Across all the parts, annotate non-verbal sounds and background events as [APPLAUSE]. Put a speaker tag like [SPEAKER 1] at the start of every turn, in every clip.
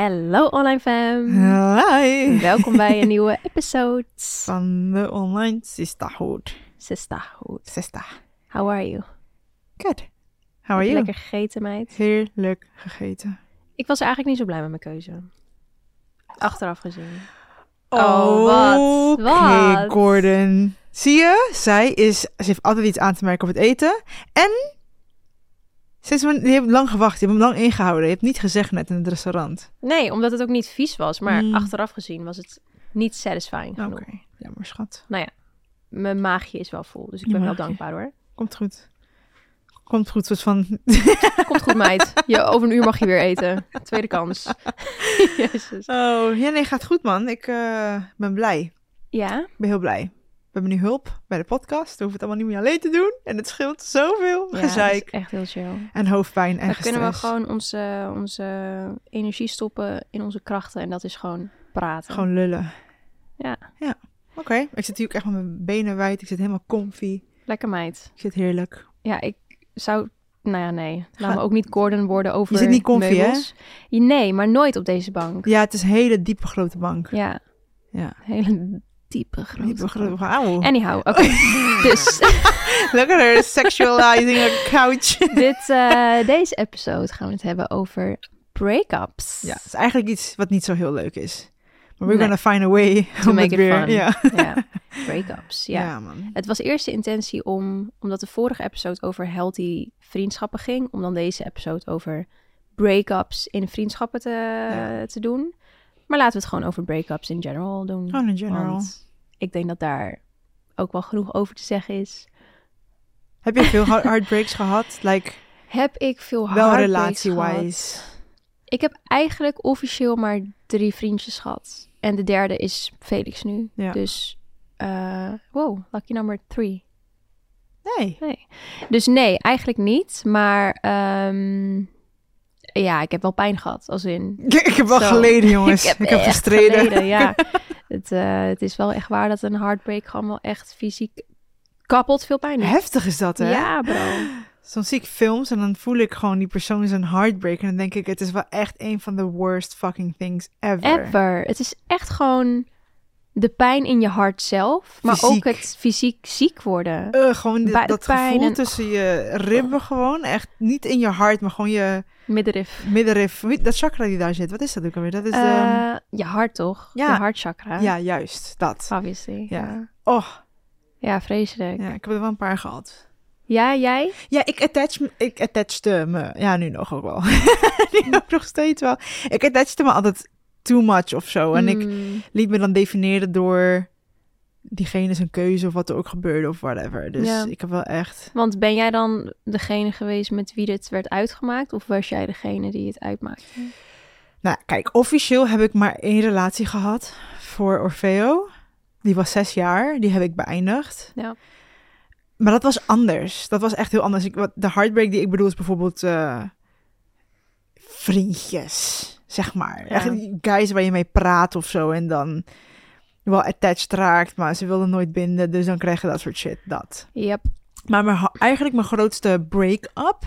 [SPEAKER 1] Hallo online fam.
[SPEAKER 2] Hi.
[SPEAKER 1] Welkom bij een [LAUGHS] nieuwe episode.
[SPEAKER 2] Van de online sisterhood.
[SPEAKER 1] Sisterhood.
[SPEAKER 2] Sister.
[SPEAKER 1] How are you?
[SPEAKER 2] Good. How are you?
[SPEAKER 1] Lekker gegeten, meid.
[SPEAKER 2] Heerlijk gegeten.
[SPEAKER 1] Ik was eigenlijk niet zo blij met mijn keuze. Achteraf gezien.
[SPEAKER 2] Oh,
[SPEAKER 1] Oh, wat?
[SPEAKER 2] Oké,
[SPEAKER 1] Wat?
[SPEAKER 2] Gordon. Zie je? Zij is, ze heeft altijd iets aan te merken op het eten. En sinds je hebt lang gewacht. Je hebt hem lang ingehouden. Je hebt niet gezegd net in het restaurant.
[SPEAKER 1] Nee, omdat het ook niet vies was. Maar
[SPEAKER 2] Mm.
[SPEAKER 1] achteraf gezien was het niet satisfying
[SPEAKER 2] Oké,
[SPEAKER 1] genoeg.
[SPEAKER 2] jammer schat.
[SPEAKER 1] Nou ja, mijn maagje is wel vol. Dus ik ben wel dankbaar hoor.
[SPEAKER 2] Komt goed. Komt goed, soort van... [LAUGHS]
[SPEAKER 1] Komt goed, meid. Je, over een uur mag je weer eten. Tweede kans. [LAUGHS] Jezus.
[SPEAKER 2] Oh, ja nee, gaat goed man. Ik eh, ben blij.
[SPEAKER 1] Ja?
[SPEAKER 2] Ik ben heel blij. We hebben nu hulp bij de podcast. We hoeven het allemaal niet meer alleen te doen. En het scheelt zoveel
[SPEAKER 1] Ja,
[SPEAKER 2] gezeik
[SPEAKER 1] echt heel chill.
[SPEAKER 2] en hoofdpijn en
[SPEAKER 1] Dan kunnen we gewoon onze, onze energie stoppen in onze krachten. En dat is gewoon praten.
[SPEAKER 2] Gewoon lullen.
[SPEAKER 1] Ja,
[SPEAKER 2] Oké, ik zit hier ook echt met mijn benen wijd. Ik zit helemaal comfy.
[SPEAKER 1] lekker meid.
[SPEAKER 2] Ik zit heerlijk.
[SPEAKER 1] Ja, ik zou... Nou ja, nee. Laat
[SPEAKER 2] Ga-
[SPEAKER 1] me ook niet Gordon worden over
[SPEAKER 2] Je zit niet comfy, hè?
[SPEAKER 1] meubels. Ja, Nee, maar nooit op deze bank.
[SPEAKER 2] Ja, het is een hele diepe grote bank.
[SPEAKER 1] Ja,
[SPEAKER 2] Ja.
[SPEAKER 1] hele diepe grote
[SPEAKER 2] Diepe
[SPEAKER 1] bank.
[SPEAKER 2] grote.
[SPEAKER 1] Anyhow, oké. [LAUGHS] dus [LAUGHS]
[SPEAKER 2] Look at her sexualizing a couch. [LAUGHS]
[SPEAKER 1] dit, eh, deze episode gaan we het hebben over breakups.
[SPEAKER 2] ja, het is eigenlijk iets wat niet zo heel leuk is. Maar we're
[SPEAKER 1] Nee.
[SPEAKER 2] gonna find a way
[SPEAKER 1] To make it
[SPEAKER 2] weer...
[SPEAKER 1] fun.
[SPEAKER 2] Ja.
[SPEAKER 1] Breakups.
[SPEAKER 2] Ja.
[SPEAKER 1] Ja.
[SPEAKER 2] man.
[SPEAKER 1] Het was eerst de intentie om, omdat de vorige episode over healthy vriendschappen ging, om dan deze episode over breakups in vriendschappen te,
[SPEAKER 2] Ja.
[SPEAKER 1] te doen. Maar laten we het gewoon over breakups in general doen.
[SPEAKER 2] Gewoon in general.
[SPEAKER 1] Want ik denk dat daar ook wel genoeg over te zeggen is.
[SPEAKER 2] Heb je veel heart- heartbreaks gehad? Like,
[SPEAKER 1] Heb ik veel
[SPEAKER 2] wel
[SPEAKER 1] heartbreaks gehad?
[SPEAKER 2] relatie-wise.
[SPEAKER 1] Ik heb eigenlijk officieel maar drie vriendjes gehad. En de derde is Felix nu.
[SPEAKER 2] Ja.
[SPEAKER 1] Dus, eh, wow, lucky number three.
[SPEAKER 2] Nee.
[SPEAKER 1] Nee. Dus nee, eigenlijk niet. Maar ehm, ja, ik heb wel pijn gehad. Als in. [LAUGHS]
[SPEAKER 2] Ik heb wel
[SPEAKER 1] Zo.
[SPEAKER 2] geleden, [LAUGHS] jongens. Ik heb, gestreden.
[SPEAKER 1] geleden, ja. [LAUGHS] het, eh, het is wel echt waar dat een heartbreak gewoon wel echt fysiek kapot veel pijn doet.
[SPEAKER 2] Heftig is dat, hè?
[SPEAKER 1] Ja, bro. [GASPS]
[SPEAKER 2] Soms zie ik films en dan voel ik gewoon die persoon is een heartbreak. En dan denk ik, het is wel echt een van de worst fucking things ever.
[SPEAKER 1] Ever. Het is echt gewoon de pijn in je hart zelf. Maar ook het fysiek ziek worden.
[SPEAKER 2] Eh, gewoon die- dat
[SPEAKER 1] Buikpijn
[SPEAKER 2] gevoel
[SPEAKER 1] en-
[SPEAKER 2] tussen je ribben gewoon. Echt niet in je hart, maar gewoon je
[SPEAKER 1] Middenrif.
[SPEAKER 2] middenrif. Dat chakra die daar zit, wat is dat ook alweer? Dat is de...
[SPEAKER 1] Eh, je hart toch?
[SPEAKER 2] ja.
[SPEAKER 1] Je hartchakra.
[SPEAKER 2] ja, juist. Dat.
[SPEAKER 1] Obviously.
[SPEAKER 2] Ja.
[SPEAKER 1] Ja.
[SPEAKER 2] Oh,
[SPEAKER 1] ja, vreselijk.
[SPEAKER 2] ja, ik heb er wel een paar gehad.
[SPEAKER 1] Ja, jij?
[SPEAKER 2] Ja, ik attach ik attachde me, ja, nu nog ook wel. [LAUGHS] nu ook nog steeds wel. Ik attachde me altijd too much of zo. En ik
[SPEAKER 1] Mm,
[SPEAKER 2] liet me dan definiëren door diegene zijn keuze of wat er ook gebeurde of whatever. Dus
[SPEAKER 1] Ja.
[SPEAKER 2] ik heb wel echt...
[SPEAKER 1] Want ben jij dan degene geweest met wie dit werd uitgemaakt? Of was jij degene die het uitmaakte?
[SPEAKER 2] Nou, kijk, officieel heb ik maar één relatie gehad voor Orfeo. Die was zes jaar, die heb ik beëindigd.
[SPEAKER 1] Ja.
[SPEAKER 2] Maar dat was anders. Dat was echt heel anders. Ik, wat, de heartbreak die ik bedoel is bijvoorbeeld eh, vriendjes, zeg maar.
[SPEAKER 1] Ja.
[SPEAKER 2] Echt guys waar je mee praat of zo en dan wel attached raakt, maar ze wilden nooit binden, dus dan krijg je dat soort shit, dat.
[SPEAKER 1] Yep.
[SPEAKER 2] Maar mijn, eigenlijk mijn grootste break-up,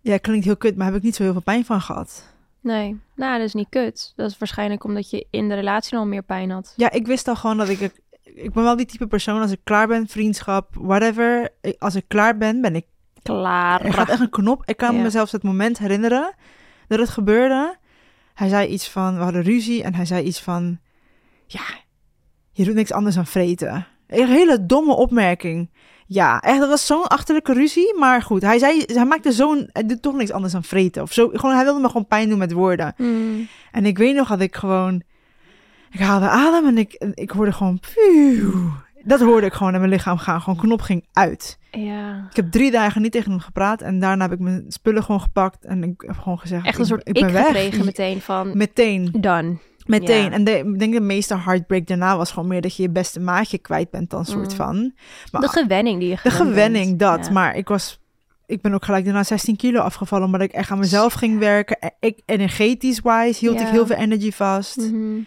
[SPEAKER 2] ja, klinkt heel kut, maar heb ik niet zo heel veel pijn van gehad.
[SPEAKER 1] Nee. Nou, dat is niet kut. Dat is waarschijnlijk omdat je in de relatie al meer pijn had.
[SPEAKER 2] Ja, ik wist al gewoon dat ik... Ik ben wel die type persoon, als ik klaar ben, vriendschap, whatever. Als ik klaar ben, ben ik...
[SPEAKER 1] Klaar.
[SPEAKER 2] Er gaat echt een knop. Ik kan
[SPEAKER 1] Ja.
[SPEAKER 2] mezelf het moment herinneren dat het gebeurde. Hij zei iets van, we hadden ruzie en hij zei iets van... Ja, je doet niks anders dan vreten. Een hele domme opmerking. Ja, echt, dat was zo'n achterlijke ruzie. Maar goed, hij zei, hij maakte zo'n... Hij doet toch niks anders dan vreten. Of zo. Gewoon, hij wilde me gewoon pijn doen met woorden.
[SPEAKER 1] Mm.
[SPEAKER 2] En ik weet nog dat ik gewoon... Ik haalde adem en ik, ik hoorde gewoon... Pfiuw. Dat hoorde ik gewoon in mijn lichaam gaan. Gewoon knop ging uit.
[SPEAKER 1] Ja.
[SPEAKER 2] Ik heb drie dagen niet tegen hem gepraat. En daarna heb ik mijn spullen gewoon gepakt. En ik heb gewoon gezegd...
[SPEAKER 1] Echt een
[SPEAKER 2] ik,
[SPEAKER 1] soort
[SPEAKER 2] ik
[SPEAKER 1] ik,
[SPEAKER 2] ben weg.
[SPEAKER 1] gekregen meteen van...
[SPEAKER 2] Meteen.
[SPEAKER 1] Done.
[SPEAKER 2] Meteen.
[SPEAKER 1] Ja.
[SPEAKER 2] En de, ik denk de meeste heartbreak daarna was gewoon meer dat je je beste maatje kwijt bent dan soort
[SPEAKER 1] Mm.
[SPEAKER 2] van. Maar
[SPEAKER 1] De gewenning die je
[SPEAKER 2] de gewenning,
[SPEAKER 1] bent.
[SPEAKER 2] dat.
[SPEAKER 1] Ja.
[SPEAKER 2] Maar ik was... Ik ben ook gelijk daarna 16 kilo afgevallen, omdat ik echt aan mezelf ging werken. En Ik, energetisch wise hield ik heel veel energy vast.
[SPEAKER 1] Mhm.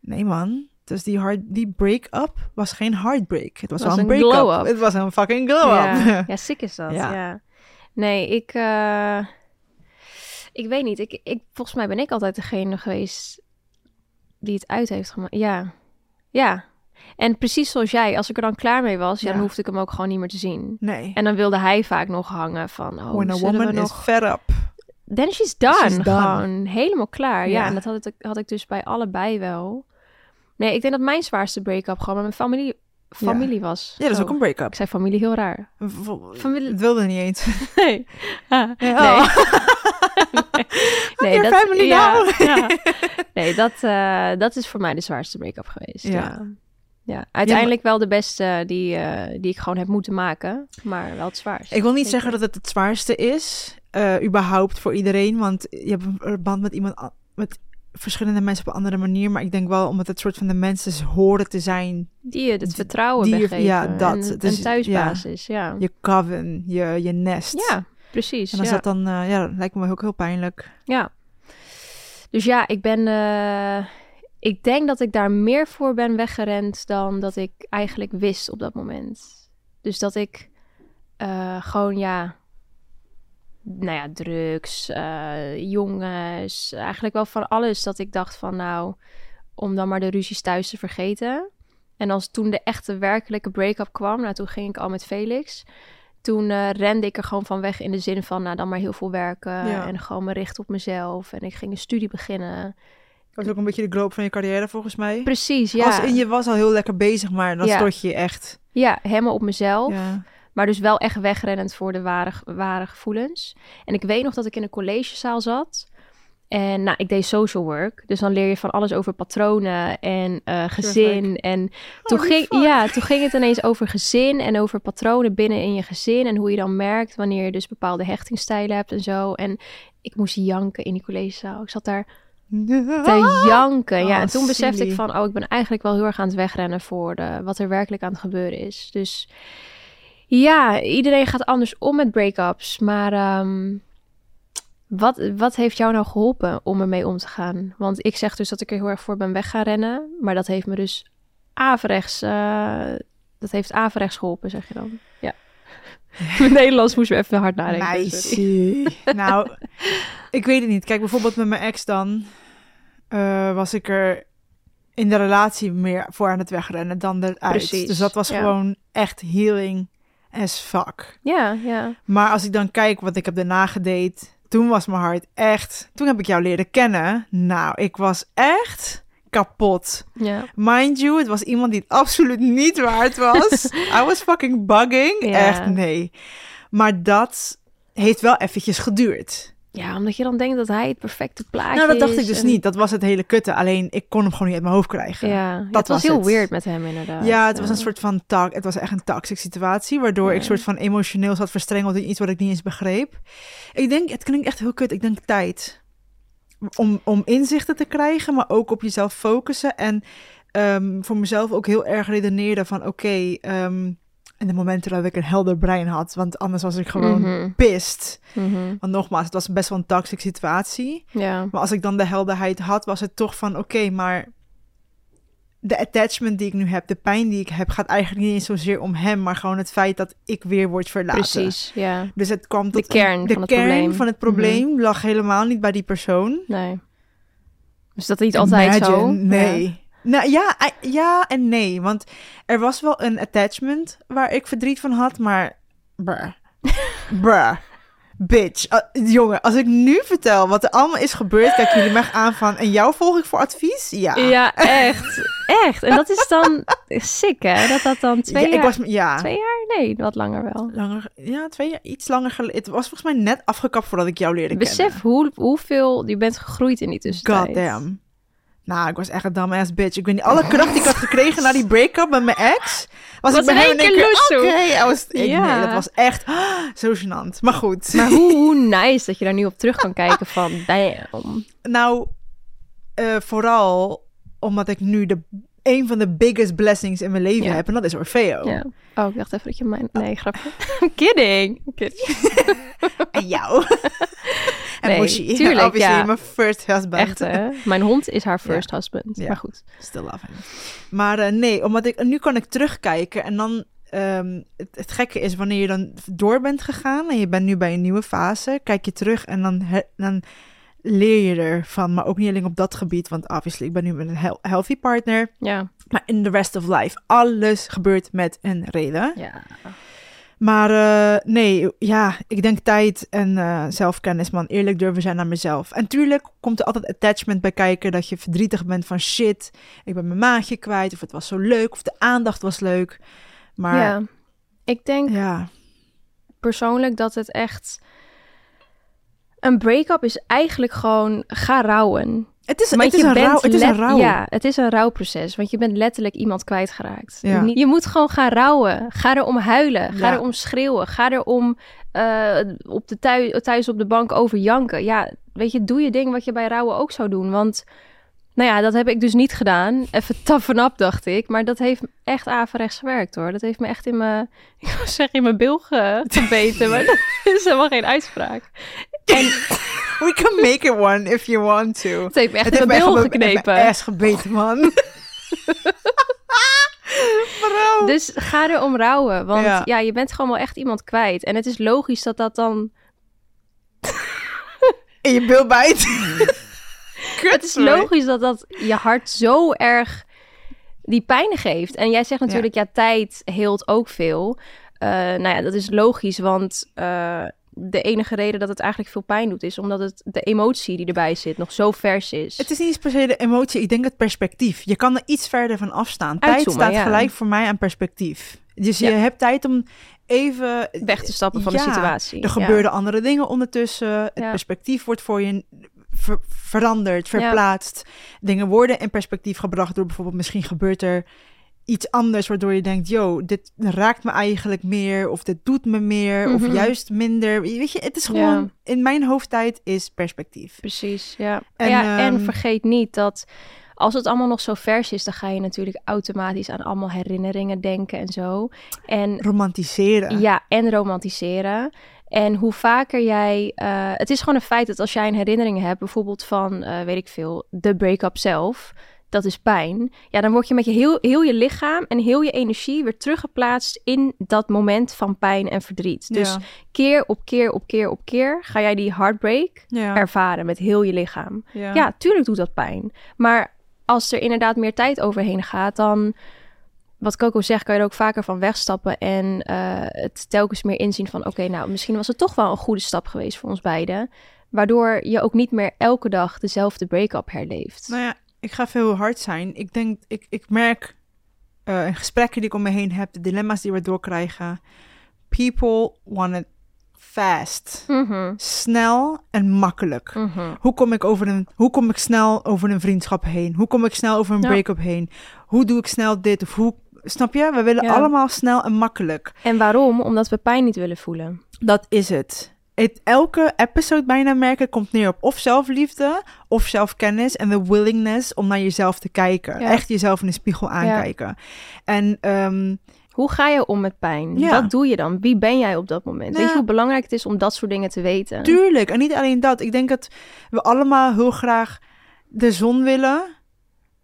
[SPEAKER 2] Nee man, dus die, hard, die break-up was geen heartbreak. Het was,
[SPEAKER 1] Was
[SPEAKER 2] wel een break-up.
[SPEAKER 1] glow-up.
[SPEAKER 2] Het was een fucking glow-up.
[SPEAKER 1] Ja. [LAUGHS] ja, sick is dat.
[SPEAKER 2] Ja.
[SPEAKER 1] Ja. Nee, ik, eh, Ik weet niet. Ik, ik, volgens mij ben ik altijd degene geweest die het uit heeft gemaakt. Ja. Ja. En precies zoals jij, als ik er dan klaar mee was, ja, dan hoefde ik hem ook gewoon niet meer te zien.
[SPEAKER 2] Nee.
[SPEAKER 1] En dan wilde hij vaak nog hangen van, oh,
[SPEAKER 2] When a woman
[SPEAKER 1] we
[SPEAKER 2] is
[SPEAKER 1] nog...
[SPEAKER 2] fed up.
[SPEAKER 1] Then she's done.
[SPEAKER 2] She's done.
[SPEAKER 1] Gewoon helemaal klaar. Ja.
[SPEAKER 2] Ja.
[SPEAKER 1] en dat had ik, had ik dus bij allebei wel. Nee, ik denk dat mijn zwaarste break-up gewoon met mijn familie, familie was.
[SPEAKER 2] Ja, dat is ook een break-up.
[SPEAKER 1] Ik zei familie heel raar.
[SPEAKER 2] Familie... Het wilde niet eens. [LAUGHS]
[SPEAKER 1] Nee. Ah,
[SPEAKER 2] oh. [LAUGHS]
[SPEAKER 1] nee. [LAUGHS]
[SPEAKER 2] Family
[SPEAKER 1] ja,
[SPEAKER 2] now.
[SPEAKER 1] ja. [LAUGHS] Nee, dat, eh, dat is voor mij de zwaarste break-up geweest. Ja.
[SPEAKER 2] Ja.
[SPEAKER 1] ja. uiteindelijk wel de beste die, eh, die ik gewoon heb moeten maken. Maar wel het zwaarst.
[SPEAKER 2] Ik wil niet zeggen dat het het zwaarste is, eh, überhaupt voor iedereen, want je hebt een band met iemand, met verschillende mensen op een andere manier, maar ik denk wel omdat het soort van de mensen horen te zijn,
[SPEAKER 1] Die je het vertrouwen
[SPEAKER 2] die je- ja, dat.
[SPEAKER 1] En, een thuisbasis, ja.
[SPEAKER 2] je coven, je, je nest.
[SPEAKER 1] Ja, precies.
[SPEAKER 2] En als
[SPEAKER 1] ja.
[SPEAKER 2] dat dan, eh, ja, dat lijkt me ook heel pijnlijk.
[SPEAKER 1] Ja. Dus ja, ik ben. eh, ik denk dat ik daar meer voor ben weggerend dan dat ik eigenlijk wist op dat moment. Dus dat ik eh, gewoon ja. Nou ja, drugs, jongens, eigenlijk wel van alles dat ik dacht van nou, om dan maar de ruzies thuis te vergeten. En als toen de echte werkelijke break-up kwam, nou toen ging ik al met Felix. Toen eh, rende ik er gewoon van weg in de zin van, nou dan maar heel veel werken
[SPEAKER 2] Ja.
[SPEAKER 1] en gewoon me richten op mezelf. En ik ging een studie beginnen.
[SPEAKER 2] Dat was ook een beetje de gloop van je carrière volgens mij.
[SPEAKER 1] Precies, ja.
[SPEAKER 2] Als in je was al heel lekker bezig, maar dan
[SPEAKER 1] Ja.
[SPEAKER 2] stort je je echt.
[SPEAKER 1] Ja, helemaal op mezelf.
[SPEAKER 2] Ja.
[SPEAKER 1] Maar dus wel echt wegrennend voor de ware, ware gevoelens. En ik weet nog dat ik in een collegezaal zat. En nou, ik deed social work. Dus dan leer je van alles over patronen en eh, gezin. En toen
[SPEAKER 2] Holy
[SPEAKER 1] ging,
[SPEAKER 2] fuck.
[SPEAKER 1] ja, toen ging het ineens over gezin en over patronen binnen in je gezin. En hoe je dan merkt wanneer je dus bepaalde hechtingstijlen hebt en zo. En ik moest janken in die collegezaal. Ik zat daar te [LAUGHS] janken. Ja,
[SPEAKER 2] Oh,
[SPEAKER 1] en toen besefte ik van, oh, ik ben eigenlijk wel heel erg aan het wegrennen voor de, wat er werkelijk aan het gebeuren is. Dus ja, iedereen gaat anders om met break-ups. Maar ehm, wat, wat heeft jou nou geholpen om ermee om te gaan? Want ik zeg dus dat ik er heel erg voor ben weg gaan rennen. Maar dat heeft me dus averechts, eh, dat heeft averechts geholpen, zeg je dan. Ja. [LAUGHS] Mijn Nederlands moest we even hard nadenken.
[SPEAKER 2] Nice. nou, ik weet het niet. Kijk, bijvoorbeeld met mijn ex dan eh, was ik er in de relatie meer voor aan het wegrennen dan eruit.
[SPEAKER 1] Precies,
[SPEAKER 2] Dus dat was
[SPEAKER 1] ja.
[SPEAKER 2] gewoon echt healing as fuck.
[SPEAKER 1] Ja, ja.
[SPEAKER 2] Maar als ik dan kijk wat ik heb daarna gedate, toen was mijn hart echt... Toen heb ik jou leren kennen. Nou, ik was echt kapot. Mind you, het was iemand die het absoluut niet waard was. [LAUGHS] I was fucking bugging. Echt, nee. Maar dat heeft wel eventjes geduurd.
[SPEAKER 1] Ja, omdat je dan denkt dat hij het perfecte plaatje
[SPEAKER 2] nou, dat dacht
[SPEAKER 1] is
[SPEAKER 2] ik dus
[SPEAKER 1] en-
[SPEAKER 2] niet. Dat was het hele kutte. Alleen, ik kon hem gewoon niet uit mijn hoofd krijgen.
[SPEAKER 1] Ja,
[SPEAKER 2] dat
[SPEAKER 1] het was,
[SPEAKER 2] was
[SPEAKER 1] heel
[SPEAKER 2] het.
[SPEAKER 1] weird met hem inderdaad.
[SPEAKER 2] Ja, het was een soort van tak. Het was echt een toxic situatie, waardoor
[SPEAKER 1] Ja.
[SPEAKER 2] ik soort van emotioneel zat verstrengeld in iets wat ik niet eens begreep. Ik denk, het klinkt echt heel kut. Ik denk tijd om, om inzichten te krijgen, maar ook op jezelf focussen en ehm, voor mezelf ook heel erg redeneren van, oké, ehm, in de momenten dat ik een helder brein had, want anders was ik gewoon
[SPEAKER 1] Mhm,
[SPEAKER 2] pist.
[SPEAKER 1] mhm.
[SPEAKER 2] Want nogmaals, het was best wel een toxic situatie.
[SPEAKER 1] Ja,
[SPEAKER 2] Maar als ik dan de helderheid had, was het toch van oké, maar de attachment die ik nu heb, de pijn die ik heb, gaat eigenlijk niet eens zozeer om hem, maar gewoon het feit dat ik weer word verlaten.
[SPEAKER 1] precies. Ja,
[SPEAKER 2] Dus het kwam
[SPEAKER 1] De
[SPEAKER 2] tot
[SPEAKER 1] kern
[SPEAKER 2] de
[SPEAKER 1] van het
[SPEAKER 2] kern
[SPEAKER 1] probleem. Mhm.
[SPEAKER 2] van het probleem lag helemaal niet bij die persoon.
[SPEAKER 1] nee. Dus dat niet altijd
[SPEAKER 2] Imagine,
[SPEAKER 1] zo.
[SPEAKER 2] Nee.
[SPEAKER 1] Ja.
[SPEAKER 2] Nou ja, I- ja en nee. Want er was wel een attachment waar ik verdriet van had, maar. Bruh. [LAUGHS] Bruh. Bitch. Uh, jongen, als ik nu vertel wat er allemaal is gebeurd, kijk jullie me aan van. En jou volg ik voor advies? Ja.
[SPEAKER 1] Ja, echt. Echt. En dat is dan sick, hè? Dat dat dan twee
[SPEAKER 2] ja,
[SPEAKER 1] jaar...
[SPEAKER 2] ik was, ja.
[SPEAKER 1] Twee jaar? Nee, wat langer wel.
[SPEAKER 2] Langer, ja, twee jaar, iets langer geleden. Het was volgens mij net afgekapt voordat ik jou leerde
[SPEAKER 1] Besef hoe, hoeveel je bent gegroeid in die
[SPEAKER 2] kennen.
[SPEAKER 1] tussentijd.
[SPEAKER 2] Goddamn. Nou, ik was echt een dumbass bitch. Ik weet niet, alle kracht die ik had gekregen na die break-up met mijn ex, was,
[SPEAKER 1] Was
[SPEAKER 2] ik bij hem in oké. was- ik-
[SPEAKER 1] Ja.
[SPEAKER 2] Nee, dat was echt [GASPS] zo gênant. Maar goed.
[SPEAKER 1] Maar hoe, hoe [LAUGHS] nice dat je daar nu op terug kan kijken van... [LAUGHS] Damn.
[SPEAKER 2] Nou, eh, vooral omdat ik nu de, een van de biggest blessings in mijn leven
[SPEAKER 1] Ja.
[SPEAKER 2] heb. En dat is Orfeo.
[SPEAKER 1] Ja. Oh, ik dacht even dat je mijn... Nee, grapje. [LAUGHS] I'm kidding. I'm kidding.
[SPEAKER 2] En jou.
[SPEAKER 1] Nee,
[SPEAKER 2] Moshi.
[SPEAKER 1] tuurlijk,
[SPEAKER 2] Obviously,
[SPEAKER 1] ja.
[SPEAKER 2] mijn first husband.
[SPEAKER 1] Echt, hè? Mijn hond is haar [LAUGHS] first husband.
[SPEAKER 2] Ja.
[SPEAKER 1] Maar goed.
[SPEAKER 2] Still love him. Maar eh, nee, omdat ik... Nu kan ik terugkijken en dan... ehm, het, het gekke is, wanneer je dan door bent gegaan... en je bent nu bij een nieuwe fase... kijk je terug en dan, dan leer je ervan. Maar ook niet alleen op dat gebied. Want obviously, ik ben nu met een healthy partner.
[SPEAKER 1] Ja.
[SPEAKER 2] Maar in the rest of life, alles gebeurt met een reden.
[SPEAKER 1] Ja.
[SPEAKER 2] Maar eh, nee, ja, ik denk tijd en eh, zelfkennis, man. Eerlijk durven zijn naar mezelf. En tuurlijk komt er altijd attachment bij kijken. Dat je verdrietig bent van shit, ik ben mijn maatje kwijt. Of het was zo leuk, of de aandacht was leuk. Maar ja.
[SPEAKER 1] Ik denk
[SPEAKER 2] ja,
[SPEAKER 1] persoonlijk dat het echt... Een break-up is eigenlijk gewoon ga rouwen.
[SPEAKER 2] Het is, het is, een, rouw, het is een rouw.
[SPEAKER 1] Ja, het is een rouwproces. Want je bent letterlijk iemand kwijtgeraakt.
[SPEAKER 2] Ja.
[SPEAKER 1] Je moet gewoon gaan rouwen. Ga erom huilen. Ga
[SPEAKER 2] Ja.
[SPEAKER 1] erom schreeuwen. Ga erom eh, op de thui- thuis op de bank over janken. Ja, weet je, doe je ding wat je bij rouwen ook zou doen. Want, nou ja, dat heb ik dus niet gedaan. Even taffen op, dacht ik. Maar dat heeft echt averechts gewerkt, hoor. Dat heeft me echt in mijn, [LAUGHS] ik zeggen, in mijn bil ge- gebeten. maar [LAUGHS] dat is helemaal geen uitspraak. En
[SPEAKER 2] We can make it one if you want to.
[SPEAKER 1] het heeft me echt
[SPEAKER 2] Het
[SPEAKER 1] in mijn bil geknepen.
[SPEAKER 2] ass gebeten, man. [LAUGHS] Bro.
[SPEAKER 1] Dus ga erom rouwen. Want
[SPEAKER 2] Ja.
[SPEAKER 1] ja. je bent gewoon wel echt iemand kwijt. En het is logisch dat dat dan...
[SPEAKER 2] In je bil bijt. Kut, [LAUGHS]
[SPEAKER 1] Het is logisch dat dat je hart zo erg die pijn geeft. En jij zegt natuurlijk, ja, tijd heelt ook veel. Eh, nou ja, dat is logisch, want eh, de enige reden dat het eigenlijk veel pijn doet... is omdat het de emotie die erbij zit nog zo vers is.
[SPEAKER 2] Het is niet eens per se de emotie, ik denk het perspectief. Je kan er iets verder van afstaan. Tijd
[SPEAKER 1] Uitzoomen,
[SPEAKER 2] staat
[SPEAKER 1] ja.
[SPEAKER 2] gelijk voor mij aan perspectief. Dus je
[SPEAKER 1] Ja.
[SPEAKER 2] hebt tijd om even...
[SPEAKER 1] Weg te stappen van
[SPEAKER 2] Ja,
[SPEAKER 1] de situatie.
[SPEAKER 2] Er
[SPEAKER 1] Ja.
[SPEAKER 2] gebeurden andere dingen ondertussen. Het perspectief wordt voor je ver- veranderd, verplaatst. Dingen worden in perspectief gebracht door bijvoorbeeld misschien gebeurt er iets anders waardoor je denkt, yo, dit raakt me eigenlijk meer of dit doet me meer of
[SPEAKER 1] Mhm.
[SPEAKER 2] juist minder. Weet je, het is gewoon in mijn hoofdtijd is perspectief.
[SPEAKER 1] Precies, ja.
[SPEAKER 2] En,
[SPEAKER 1] ja, en
[SPEAKER 2] ehm,
[SPEAKER 1] vergeet niet dat als het allemaal nog zo vers is, dan ga je natuurlijk automatisch aan allemaal herinneringen denken en zo. En
[SPEAKER 2] Romantiseren.
[SPEAKER 1] ja, en romantiseren. En hoe vaker jij. eh, het is gewoon een feit dat als jij een herinnering hebt, bijvoorbeeld van, eh, weet ik veel, de break-up zelf. Dat is pijn. Ja, dan word je met je heel, heel je lichaam en heel je energie weer teruggeplaatst in dat moment van pijn en verdriet. Dus
[SPEAKER 2] Ja.
[SPEAKER 1] keer op keer op keer op keer ga jij die heartbreak
[SPEAKER 2] ja.
[SPEAKER 1] ervaren met heel je lichaam.
[SPEAKER 2] ja.
[SPEAKER 1] Ja, tuurlijk doet dat pijn. Maar als er inderdaad meer tijd overheen gaat, dan, wat Coco zegt, kan je er ook vaker van wegstappen en eh, het telkens meer inzien van, oké, nou, misschien was het toch wel een goede stap geweest voor ons beiden. Waardoor je ook niet meer elke dag dezelfde break-up herleeft.
[SPEAKER 2] Nou ja, ik ga veel hard zijn. Ik denk, ik, ik merk eh, in gesprekken die ik om me heen heb, de dilemma's die we doorkrijgen. People want it fast.
[SPEAKER 1] Mhm,
[SPEAKER 2] Snel en makkelijk.
[SPEAKER 1] mhm.
[SPEAKER 2] Hoe kom ik over een, hoe kom ik snel over een vriendschap heen? Hoe kom ik snel over een
[SPEAKER 1] Ja.
[SPEAKER 2] break-up heen? Hoe doe ik snel dit of hoe Snap je? We willen
[SPEAKER 1] Ja.
[SPEAKER 2] allemaal snel en makkelijk.
[SPEAKER 1] En waarom? Omdat we pijn niet willen voelen.
[SPEAKER 2] Dat is het. Het. Elke episode bijna merken komt neer op of zelfliefde of zelfkennis en de willingness om naar jezelf te kijken.
[SPEAKER 1] Ja.
[SPEAKER 2] Echt jezelf in de spiegel aankijken. En ehm,
[SPEAKER 1] Hoe ga je om met pijn?
[SPEAKER 2] Ja.
[SPEAKER 1] Wat doe je dan? Wie ben jij op dat moment?
[SPEAKER 2] Nou
[SPEAKER 1] Weet je
[SPEAKER 2] ja.
[SPEAKER 1] hoe belangrijk het is om dat soort dingen te weten?
[SPEAKER 2] tuurlijk, en niet alleen dat. Ik denk dat we allemaal heel graag de zon willen.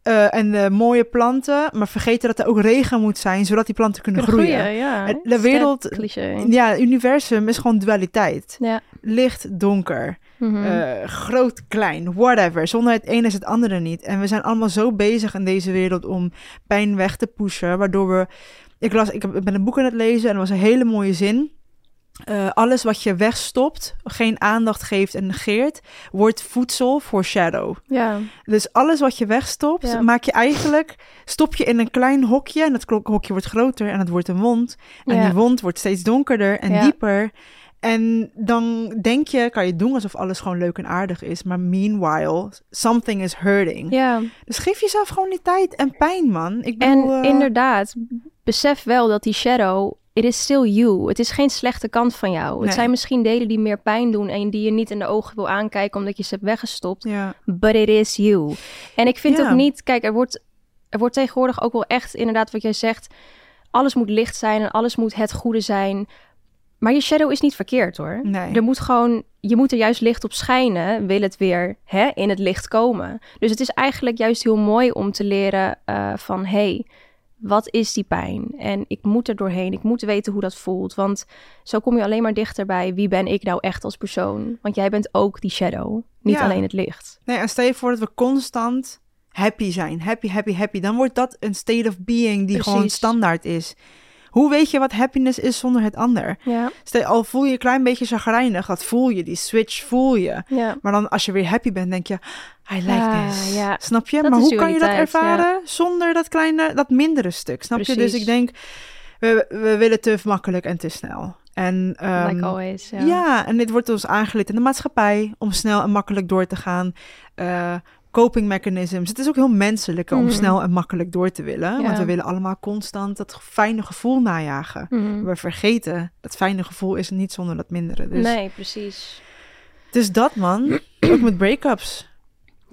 [SPEAKER 2] Eh, en de mooie planten, maar vergeten dat er ook regen moet zijn, zodat die planten kunnen,
[SPEAKER 1] Kunnen
[SPEAKER 2] groeien.
[SPEAKER 1] ja.
[SPEAKER 2] De
[SPEAKER 1] Sterk
[SPEAKER 2] wereld-
[SPEAKER 1] cliché.
[SPEAKER 2] Ja, het universum is gewoon dualiteit.
[SPEAKER 1] Ja.
[SPEAKER 2] Licht, donker.
[SPEAKER 1] Mhm.
[SPEAKER 2] Eh, groot, klein, whatever. Zonder het ene is het andere niet. En we zijn allemaal zo bezig in deze wereld om pijn weg te pushen, waardoor we... Ik, las, ik heb- ik ben een boek aan het lezen en er was een hele mooie zin. Eh, alles wat je wegstopt, geen aandacht geeft en negeert, wordt voedsel voor shadow.
[SPEAKER 1] ja.
[SPEAKER 2] Dus alles wat je wegstopt,
[SPEAKER 1] Ja.
[SPEAKER 2] maak je eigenlijk, stop je in een klein hokje en dat hokje wordt groter en het wordt een wond. En
[SPEAKER 1] Ja.
[SPEAKER 2] die wond wordt steeds donkerder en
[SPEAKER 1] Ja.
[SPEAKER 2] dieper. En dan denk je, kan je doen alsof alles gewoon leuk en aardig is. Maar meanwhile, something is hurting.
[SPEAKER 1] ja.
[SPEAKER 2] Dus geef jezelf gewoon die tijd en pijn, man. Ik
[SPEAKER 1] En
[SPEAKER 2] eh,
[SPEAKER 1] inderdaad, besef wel dat die shadow, it is still you. Het is geen slechte kant van jou. Het zijn misschien delen die meer pijn doen en die je niet in de ogen wil aankijken omdat je ze hebt weggestopt.
[SPEAKER 2] Ja,
[SPEAKER 1] But it is you. En ik vind
[SPEAKER 2] Ja.
[SPEAKER 1] ook niet, kijk, er wordt, er wordt tegenwoordig ook wel echt inderdaad wat jij zegt, alles moet licht zijn en alles moet het goede zijn. Maar je shadow is niet verkeerd hoor.
[SPEAKER 2] nee.
[SPEAKER 1] Er moet gewoon, je moet er juist licht op schijnen, wil het weer hè, in het licht komen. Dus het is eigenlijk juist heel mooi om te leren eh, van, hey, wat is die pijn? En ik moet er doorheen. Ik moet weten hoe dat voelt. Want zo kom je alleen maar dichter bij wie ben ik nou echt als persoon. Want jij bent ook die shadow, niet
[SPEAKER 2] Ja.
[SPEAKER 1] alleen het licht.
[SPEAKER 2] Nee, en stel je voor dat we constant happy zijn. Happy, happy, happy. Dan wordt dat een state of being die gewoon standaard is. Hoe weet je wat happiness is zonder het ander?
[SPEAKER 1] Ja,
[SPEAKER 2] Stel, al voel je een klein beetje chagrijnig, dat voel je, die switch voel je.
[SPEAKER 1] ja.
[SPEAKER 2] Maar dan als je weer happy bent, denk je, I like
[SPEAKER 1] Ah,
[SPEAKER 2] this.
[SPEAKER 1] ja.
[SPEAKER 2] Snap je?
[SPEAKER 1] Dat
[SPEAKER 2] maar hoe kan je dat ervaren zonder dat kleine, dat mindere stuk? Snap je? Dus ik denk, we, we willen te makkelijk en te snel. En, ehm,
[SPEAKER 1] like always. Ja.
[SPEAKER 2] ja. en dit wordt ons aangeleerd in de maatschappij om snel en makkelijk door te gaan. Eh, coping mechanisms. Het is ook heel menselijk om
[SPEAKER 1] Mhm.
[SPEAKER 2] snel en makkelijk door te willen. Want we willen allemaal constant dat fijne gevoel najagen.
[SPEAKER 1] Mhm.
[SPEAKER 2] We vergeten dat fijne gevoel is niet zonder dat mindere. Dus,
[SPEAKER 1] Nee, precies.
[SPEAKER 2] dus dat man, [CLEARS THROAT] ook met break-ups.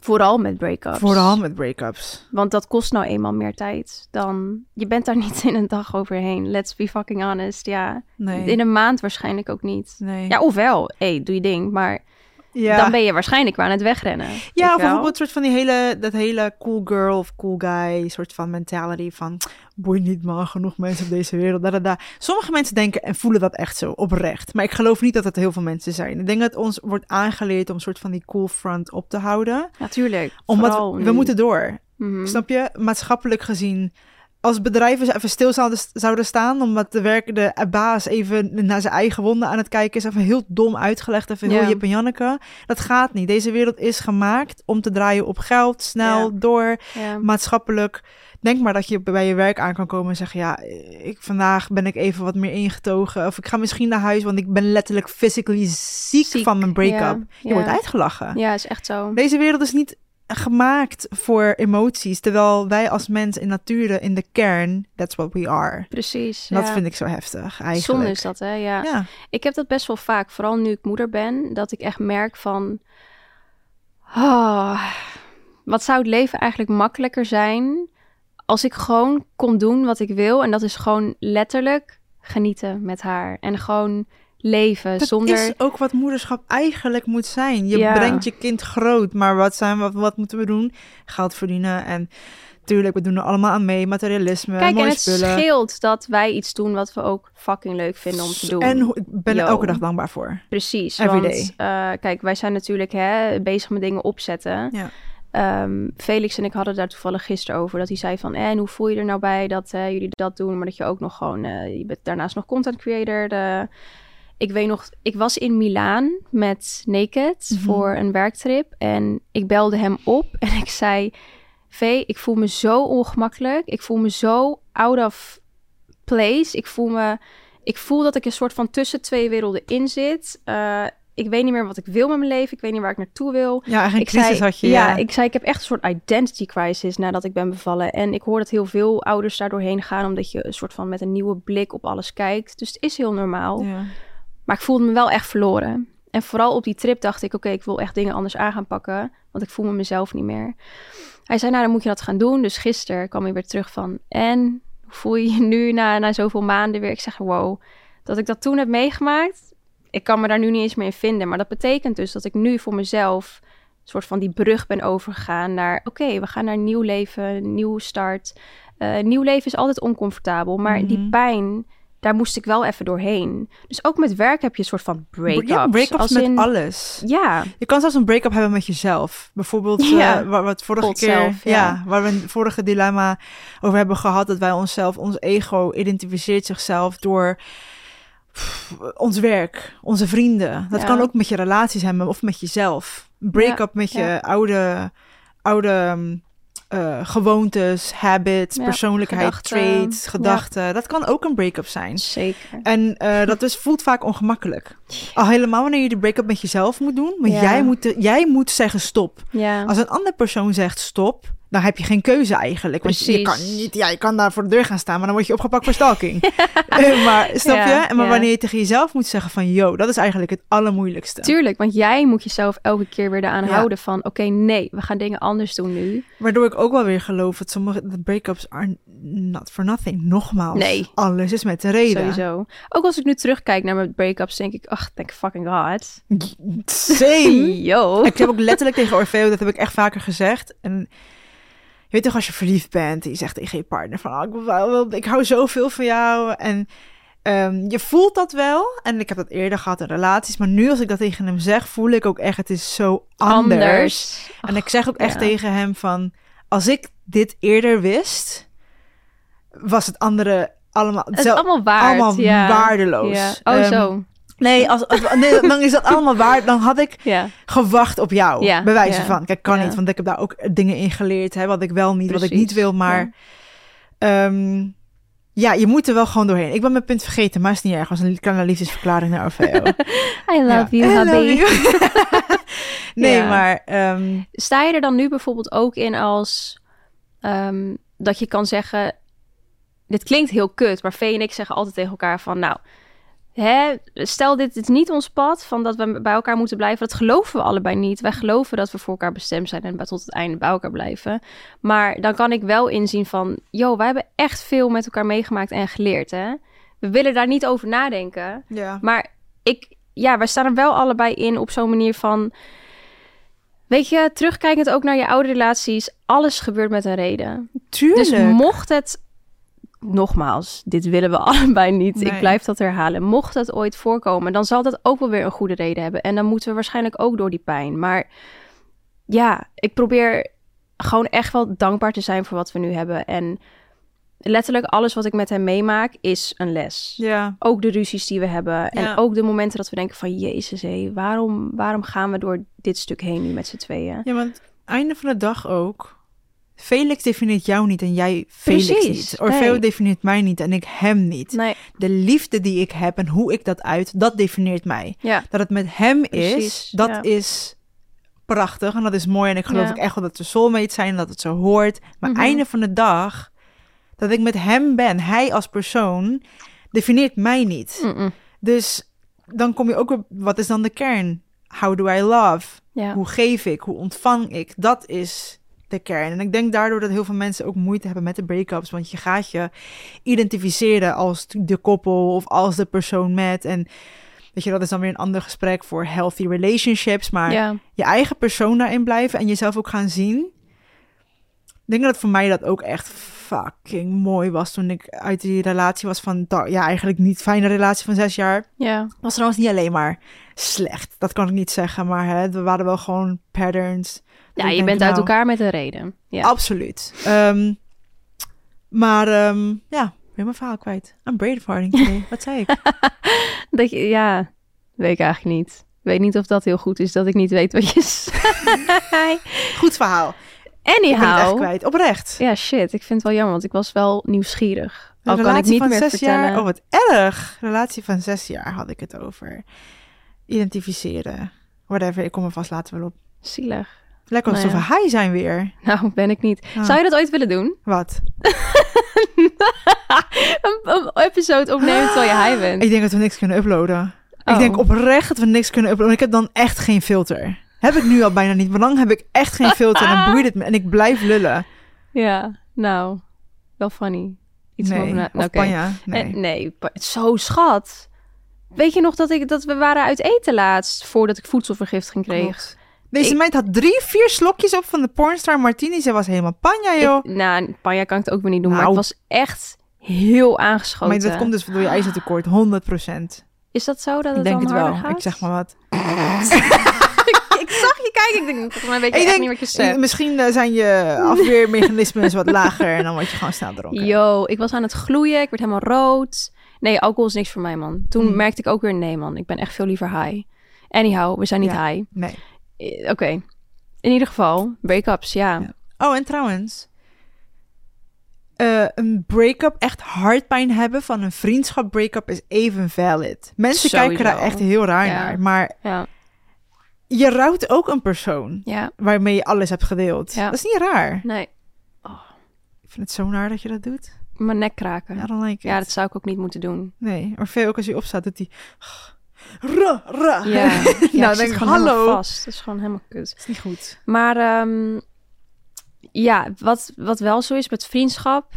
[SPEAKER 1] Vooral met break-ups.
[SPEAKER 2] Vooral met break-ups.
[SPEAKER 1] Want dat kost nou eenmaal meer tijd dan... Je bent daar [LAUGHS] niet in een dag overheen. Let's be fucking honest. Ja,
[SPEAKER 2] Nee.
[SPEAKER 1] in een maand waarschijnlijk ook niet.
[SPEAKER 2] nee.
[SPEAKER 1] Ja, ofwel, hé, hey, doe je ding. Maar
[SPEAKER 2] ja.
[SPEAKER 1] dan ben je waarschijnlijk weer aan het wegrennen.
[SPEAKER 2] Ja, of
[SPEAKER 1] wel?
[SPEAKER 2] bijvoorbeeld soort van die hele, dat hele cool girl of cool guy soort van mentality van boeit niet man, genoeg mensen op deze wereld. Da, da, da. Sommige mensen denken en voelen dat echt zo oprecht. Maar ik geloof niet dat het heel veel mensen zijn. Ik denk dat ons wordt aangeleerd om een soort van die cool front op te houden.
[SPEAKER 1] Natuurlijk.
[SPEAKER 2] Omdat
[SPEAKER 1] vooral
[SPEAKER 2] we moeten door.
[SPEAKER 1] Mhm.
[SPEAKER 2] Snap je? Maatschappelijk gezien. Als bedrijven even stil zouden, zouden staan, omdat de werkende baas even naar zijn eigen wonden aan het kijken is, even heel dom uitgelegd, even heel
[SPEAKER 1] Ja.
[SPEAKER 2] Jip en Janneke. Dat gaat niet. Deze wereld is gemaakt om te draaien op geld, snel,
[SPEAKER 1] Ja.
[SPEAKER 2] door,
[SPEAKER 1] Ja.
[SPEAKER 2] maatschappelijk. Denk maar dat je bij je werk aan kan komen en zeggen, ja, ik, vandaag ben ik even wat meer ingetogen. Of ik ga misschien naar huis, want ik ben letterlijk physically ziek,
[SPEAKER 1] Ziek,
[SPEAKER 2] van mijn break-up. Je wordt uitgelachen.
[SPEAKER 1] ja, is echt zo.
[SPEAKER 2] Deze wereld is niet gemaakt voor emoties, terwijl wij als mens in nature, in de kern, that's what we are.
[SPEAKER 1] Precies.
[SPEAKER 2] Dat
[SPEAKER 1] ja.
[SPEAKER 2] vind ik zo heftig, eigenlijk.
[SPEAKER 1] Zonde is dat, hè? Ja.
[SPEAKER 2] Ja,
[SPEAKER 1] Ik heb dat best wel vaak, vooral nu ik moeder ben, dat ik echt merk van... ah, wat zou het leven eigenlijk makkelijker zijn als ik gewoon kon doen wat ik wil. En dat is gewoon letterlijk genieten met haar. En gewoon leven
[SPEAKER 2] dat
[SPEAKER 1] zonder...
[SPEAKER 2] is ook wat moederschap eigenlijk moet zijn. Je
[SPEAKER 1] Ja.
[SPEAKER 2] brengt je kind groot, maar wat, zijn, wat, wat moeten we doen? Geld verdienen en... Tuurlijk, we doen er allemaal aan mee. Materialisme,
[SPEAKER 1] Kijk, en het
[SPEAKER 2] spullen.
[SPEAKER 1] scheelt dat wij iets doen wat we ook fucking leuk vinden om te doen.
[SPEAKER 2] En ik ben er
[SPEAKER 1] Yo.
[SPEAKER 2] elke dag dankbaar voor.
[SPEAKER 1] Precies,
[SPEAKER 2] Every
[SPEAKER 1] want eh, kijk, wij zijn natuurlijk hè, bezig met dingen opzetten.
[SPEAKER 2] Ja.
[SPEAKER 1] Ehm, Felix en ik hadden daar toevallig gisteren over. Dat hij zei van, en hoe voel je er nou bij dat eh, jullie dat doen? Maar dat je ook nog gewoon, eh, je bent daarnaast nog content creator. De, ik weet nog, ik was in Milaan met Naked
[SPEAKER 2] Mhm.
[SPEAKER 1] voor een werktrip. En ik belde hem op [LAUGHS] en ik zei, V, ik voel me zo ongemakkelijk. Ik voel me zo out of place. Ik voel me, ik voel dat ik een soort van tussen twee werelden in zit. Eh, ik weet niet meer wat ik wil met mijn leven. Ik weet niet waar ik naartoe wil
[SPEAKER 2] Ja, crisis
[SPEAKER 1] zei,
[SPEAKER 2] had je.
[SPEAKER 1] ja,
[SPEAKER 2] Ja,
[SPEAKER 1] ik zei, ik heb echt een soort identity crisis nadat ik ben bevallen. En ik hoor dat heel veel ouders daar doorheen gaan, omdat je een soort van met een nieuwe blik op alles kijkt. Dus het is heel normaal.
[SPEAKER 2] Ja.
[SPEAKER 1] Maar ik voelde me wel echt verloren. En vooral op die trip dacht ik, oké, ik wil echt dingen anders aan gaan pakken, want ik voel me mezelf niet meer. Hij zei, nou, dan moet je dat gaan doen. Dus gisteren kwam hij weer terug van, en hoe voel je je nu na, na zoveel maanden weer? Ik zeg, wow, dat ik dat toen heb meegemaakt, ik kan me daar nu niet eens meer in vinden. Maar dat betekent dus dat ik nu voor mezelf een soort van die brug ben overgegaan naar... oké, we gaan naar een nieuw leven, een nieuwe start. Eh, nieuw leven is altijd oncomfortabel, maar die
[SPEAKER 2] Mhm.
[SPEAKER 1] pijn... Daar moest ik wel even doorheen. Dus ook met werk heb je een soort van break-ups.
[SPEAKER 2] Ja, break-ups met
[SPEAKER 1] in-
[SPEAKER 2] alles.
[SPEAKER 1] Ja,
[SPEAKER 2] Je kan zelfs een break-up hebben met jezelf. Bijvoorbeeld,
[SPEAKER 1] Ja.
[SPEAKER 2] eh, waar we het vorige
[SPEAKER 1] God
[SPEAKER 2] keer,
[SPEAKER 1] zelf,
[SPEAKER 2] ja.
[SPEAKER 1] ja.
[SPEAKER 2] waar we een vorige dilemma over hebben gehad, dat wij onszelf, ons ego identificeert zichzelf door pff, ons werk, onze vrienden. Dat
[SPEAKER 1] Ja.
[SPEAKER 2] kan ook met je relaties hebben of met jezelf. Break-up met je oude, oude eh, gewoontes, habits,
[SPEAKER 1] Ja,
[SPEAKER 2] persoonlijkheid,
[SPEAKER 1] gedachten.
[SPEAKER 2] traits,
[SPEAKER 1] Ja.
[SPEAKER 2] gedachten. Dat kan ook een break-up zijn.
[SPEAKER 1] zeker.
[SPEAKER 2] En eh, dat dus voelt vaak ongemakkelijk. Al helemaal wanneer je de break-up met jezelf moet doen. Maar
[SPEAKER 1] Ja.
[SPEAKER 2] jij, moet de- jij moet zeggen stop. Als een andere persoon zegt stop, dan heb je geen keuze eigenlijk. Want je kan niet, ja, je kan daar voor de deur gaan staan, maar dan word je opgepakt voor stalking. [LAUGHS] Eh, maar snap
[SPEAKER 1] Ja,
[SPEAKER 2] je? En maar
[SPEAKER 1] ja.
[SPEAKER 2] wanneer je tegen jezelf moet zeggen van, yo, dat is eigenlijk het allermoeilijkste.
[SPEAKER 1] tuurlijk. Want jij moet jezelf elke keer weer eraan
[SPEAKER 2] Ja.
[SPEAKER 1] houden van... oké, nee, we gaan dingen anders doen nu.
[SPEAKER 2] Waardoor ik ook wel weer geloof dat sommige break-ups are not for nothing. Nogmaals,
[SPEAKER 1] Nee.
[SPEAKER 2] alles is met de reden.
[SPEAKER 1] Sowieso. Ook als ik nu terugkijk naar mijn break-ups, denk ik... ach, thank fucking god. [LAUGHS]
[SPEAKER 2] Same. [LAUGHS]
[SPEAKER 1] Yo.
[SPEAKER 2] Ik heb ook letterlijk tegen Orfeo, dat heb ik echt vaker gezegd. En Je weet toch, als je verliefd bent, en je zegt tegen je partner van, oh, ik, wil wel, ik hou zoveel van jou. En ehm, je voelt dat wel. En ik heb dat eerder gehad in relaties. Maar nu als ik dat tegen hem zeg, voel ik ook echt, het is zo anders. En ik zeg ook echt
[SPEAKER 1] ja.
[SPEAKER 2] tegen hem van, als ik dit eerder wist, was het andere allemaal,
[SPEAKER 1] Het is allemaal waard.
[SPEAKER 2] allemaal
[SPEAKER 1] ja.
[SPEAKER 2] waardeloos.
[SPEAKER 1] Ja. Oh,
[SPEAKER 2] Ehm,
[SPEAKER 1] zo.
[SPEAKER 2] Nee, als, als- nee, [LAUGHS] dan is dat allemaal waar. Dan had ik gewacht op jou.
[SPEAKER 1] Ja,
[SPEAKER 2] bij wijze van. Kijk, kan niet, want ik heb daar ook dingen in geleerd. Hè, wat ik wel niet, wat ik niet wil. Maar
[SPEAKER 1] ja.
[SPEAKER 2] ehm, ja, je moet er wel gewoon doorheen. Ik ben mijn punt vergeten, maar is niet erg. was een kleine liefdesverklaring naar OVO. [LAUGHS]
[SPEAKER 1] I love you, hubby. [LAUGHS]
[SPEAKER 2] nee, maar ehm,
[SPEAKER 1] Sta je er dan nu bijvoorbeeld ook in als ehm, dat je kan zeggen: Dit klinkt heel kut, maar Vee en ik zeggen altijd tegen elkaar: van nou, hè, stel dit is niet ons pad van dat we bij elkaar moeten blijven. Dat geloven we allebei niet. Wij geloven dat we voor elkaar bestemd zijn en tot het einde bij elkaar blijven. Maar dan kan ik wel inzien van: Yo, wij hebben echt veel met elkaar meegemaakt en geleerd. Hè? We willen daar niet over nadenken.
[SPEAKER 2] ja.
[SPEAKER 1] Maar ik, ja, wij staan er wel allebei in op zo'n manier van. Weet je, terugkijkend ook naar je oude relaties, alles gebeurt met een reden.
[SPEAKER 2] tuurlijk.
[SPEAKER 1] Dus mocht het, nogmaals, dit willen we [LAUGHS] allebei niet,
[SPEAKER 2] Nee.
[SPEAKER 1] ik blijf dat herhalen. Mocht het ooit voorkomen, dan zal dat ook wel weer een goede reden hebben. En dan moeten we waarschijnlijk ook door die pijn. Maar ja, ik probeer gewoon echt wel dankbaar te zijn voor wat we nu hebben. En letterlijk alles wat ik met hem meemaak is een les
[SPEAKER 2] ja.
[SPEAKER 1] ook de ruzies die we hebben. En
[SPEAKER 2] Ja.
[SPEAKER 1] ook de momenten dat we denken van... Jezus, hé, waarom, waarom gaan we door dit stuk heen nu met z'n tweeën?
[SPEAKER 2] ja, want einde van de dag ook. Felix definieert jou niet en jij Felix
[SPEAKER 1] Precies,
[SPEAKER 2] niet. Orfeo
[SPEAKER 1] nee.
[SPEAKER 2] definieert mij niet en ik hem niet.
[SPEAKER 1] Nee,
[SPEAKER 2] De liefde die ik heb en hoe ik dat uit, dat definieert mij.
[SPEAKER 1] ja.
[SPEAKER 2] Dat het met hem is, dat
[SPEAKER 1] ja.
[SPEAKER 2] is prachtig en dat is mooi. En ik geloof
[SPEAKER 1] Ja.
[SPEAKER 2] echt wel dat we soulmates zijn en dat het zo hoort. Maar
[SPEAKER 1] Mhm.
[SPEAKER 2] einde van de dag, dat ik met hem ben, hij als persoon, definieert mij niet. Dus dan kom je ook op, wat is dan de kern? How do I love? Hoe geef ik? Hoe ontvang ik? Dat is de kern. En ik denk daardoor dat heel veel mensen ook moeite hebben met de break-ups. Want je gaat je identificeren als de koppel of als de persoon met. En weet je, dat is dan weer een ander gesprek voor healthy relationships. Maar
[SPEAKER 1] ja.
[SPEAKER 2] je eigen persoon daarin blijven en jezelf ook gaan zien. Denk dat voor mij dat ook echt fucking mooi was toen ik uit die relatie was van, ja, eigenlijk niet fijne relatie van zes jaar
[SPEAKER 1] ja.
[SPEAKER 2] was trouwens niet alleen maar slecht. Dat kan ik niet zeggen, maar hè, we waren wel gewoon patterns.
[SPEAKER 1] Ja, je bent uit
[SPEAKER 2] nou,
[SPEAKER 1] elkaar met een reden. Ja.
[SPEAKER 2] Absoluut. Ehm, maar ehm, ja, weer mijn verhaal kwijt. I'm brain farting today. [LAUGHS] Wat zei ik? [LAUGHS]
[SPEAKER 1] Dat je, ja, weet ik eigenlijk niet. Ik weet niet of dat heel goed is dat ik niet weet wat je [LAUGHS] zei.
[SPEAKER 2] Goed verhaal. Ik ben het echt
[SPEAKER 1] Anyhow.
[SPEAKER 2] kwijt. Oprecht.
[SPEAKER 1] Ja, shit. Ik vind het wel jammer, want ik was wel nieuwsgierig. Al kan ik
[SPEAKER 2] relatie
[SPEAKER 1] niet
[SPEAKER 2] van
[SPEAKER 1] meer
[SPEAKER 2] zes
[SPEAKER 1] vertellen.
[SPEAKER 2] jaar. Oh, wat erg. Relatie van zes jaar had ik het over. Identificeren. Whatever, ik kom er vast later wel op.
[SPEAKER 1] Zielig.
[SPEAKER 2] Lekker
[SPEAKER 1] Nou
[SPEAKER 2] alsof
[SPEAKER 1] ja.
[SPEAKER 2] we high zijn weer.
[SPEAKER 1] Nou, ben ik niet.
[SPEAKER 2] Ah.
[SPEAKER 1] Zou je dat ooit willen doen? [LAUGHS]
[SPEAKER 2] Wat?
[SPEAKER 1] een, een episode opnemen terwijl je high bent.
[SPEAKER 2] Ik denk dat we niks kunnen uploaden.
[SPEAKER 1] Oh.
[SPEAKER 2] Ik denk oprecht dat we niks kunnen uploaden. Ik heb dan echt geen filter. Heb ik nu al bijna niet. Maar lang heb ik echt geen filter. En dan boeit het me. En ik blijf lullen.
[SPEAKER 1] Ja, nou, wel funny. Iets
[SPEAKER 2] nee.
[SPEAKER 1] na- nou,
[SPEAKER 2] panja. Nee.
[SPEAKER 1] Eh, nee, zo schat. Weet je nog dat, ik, dat we waren uit eten laatst voordat ik voedselvergiftiging kreeg?
[SPEAKER 2] Klopt. Deze
[SPEAKER 1] Ik-
[SPEAKER 2] meid had drie, vier slokjes op van de pornstar martini. Ze was helemaal panja, joh.
[SPEAKER 1] Ik, nou, panja kan ik het ook weer niet doen, maar
[SPEAKER 2] Nou.
[SPEAKER 1] het was echt heel aangeschoten.
[SPEAKER 2] maar dat komt dus door je ijzertekort. 100%
[SPEAKER 1] Is dat zo dat het
[SPEAKER 2] Ik denk het wel.
[SPEAKER 1] gaat?
[SPEAKER 2] Ik zeg maar wat. [LAUGHS]
[SPEAKER 1] kijken, ik denk, volgens mij weet je
[SPEAKER 2] Ik denk,
[SPEAKER 1] niet wat je zegt.
[SPEAKER 2] Misschien eh, zijn je afweermechanismes wat lager. En dan word je gewoon snel dronken.
[SPEAKER 1] Yo, ik was aan het gloeien, ik werd helemaal rood. Nee, alcohol is niks voor mij, man. Toen
[SPEAKER 2] Hmm.
[SPEAKER 1] merkte ik ook weer, nee, man, ik ben echt veel liever high. Anyhow, we zijn niet
[SPEAKER 2] Ja.
[SPEAKER 1] high.
[SPEAKER 2] Nee.
[SPEAKER 1] Eh, Oké. In ieder geval, break-ups, ja.
[SPEAKER 2] Ja. Oh, en trouwens. eh, een break-up, echt hartpijn hebben van een vriendschap break-up is even valid. Mensen kijken daar echt heel raar
[SPEAKER 1] Ja.
[SPEAKER 2] naar. Maar
[SPEAKER 1] Ja,
[SPEAKER 2] je rouwt ook een persoon
[SPEAKER 1] ja.
[SPEAKER 2] waarmee je alles hebt gedeeld.
[SPEAKER 1] Ja.
[SPEAKER 2] Dat is niet raar.
[SPEAKER 1] Nee,
[SPEAKER 2] Ik vind het zo naar dat je dat doet.
[SPEAKER 1] mijn nek kraken.
[SPEAKER 2] Ja,
[SPEAKER 1] Ja,
[SPEAKER 2] dan like it.
[SPEAKER 1] dat zou ik ook niet moeten doen.
[SPEAKER 2] Nee, Orfeo ook als hij opstaat, doet hij... Ra, ra.
[SPEAKER 1] Ja, [LAUGHS] ja
[SPEAKER 2] nou,
[SPEAKER 1] ik
[SPEAKER 2] denk ik, hallo.
[SPEAKER 1] vast. Dat is gewoon helemaal kut.
[SPEAKER 2] Dat is niet goed.
[SPEAKER 1] Maar ehm, ja, wat, wat wel zo is met vriendschap.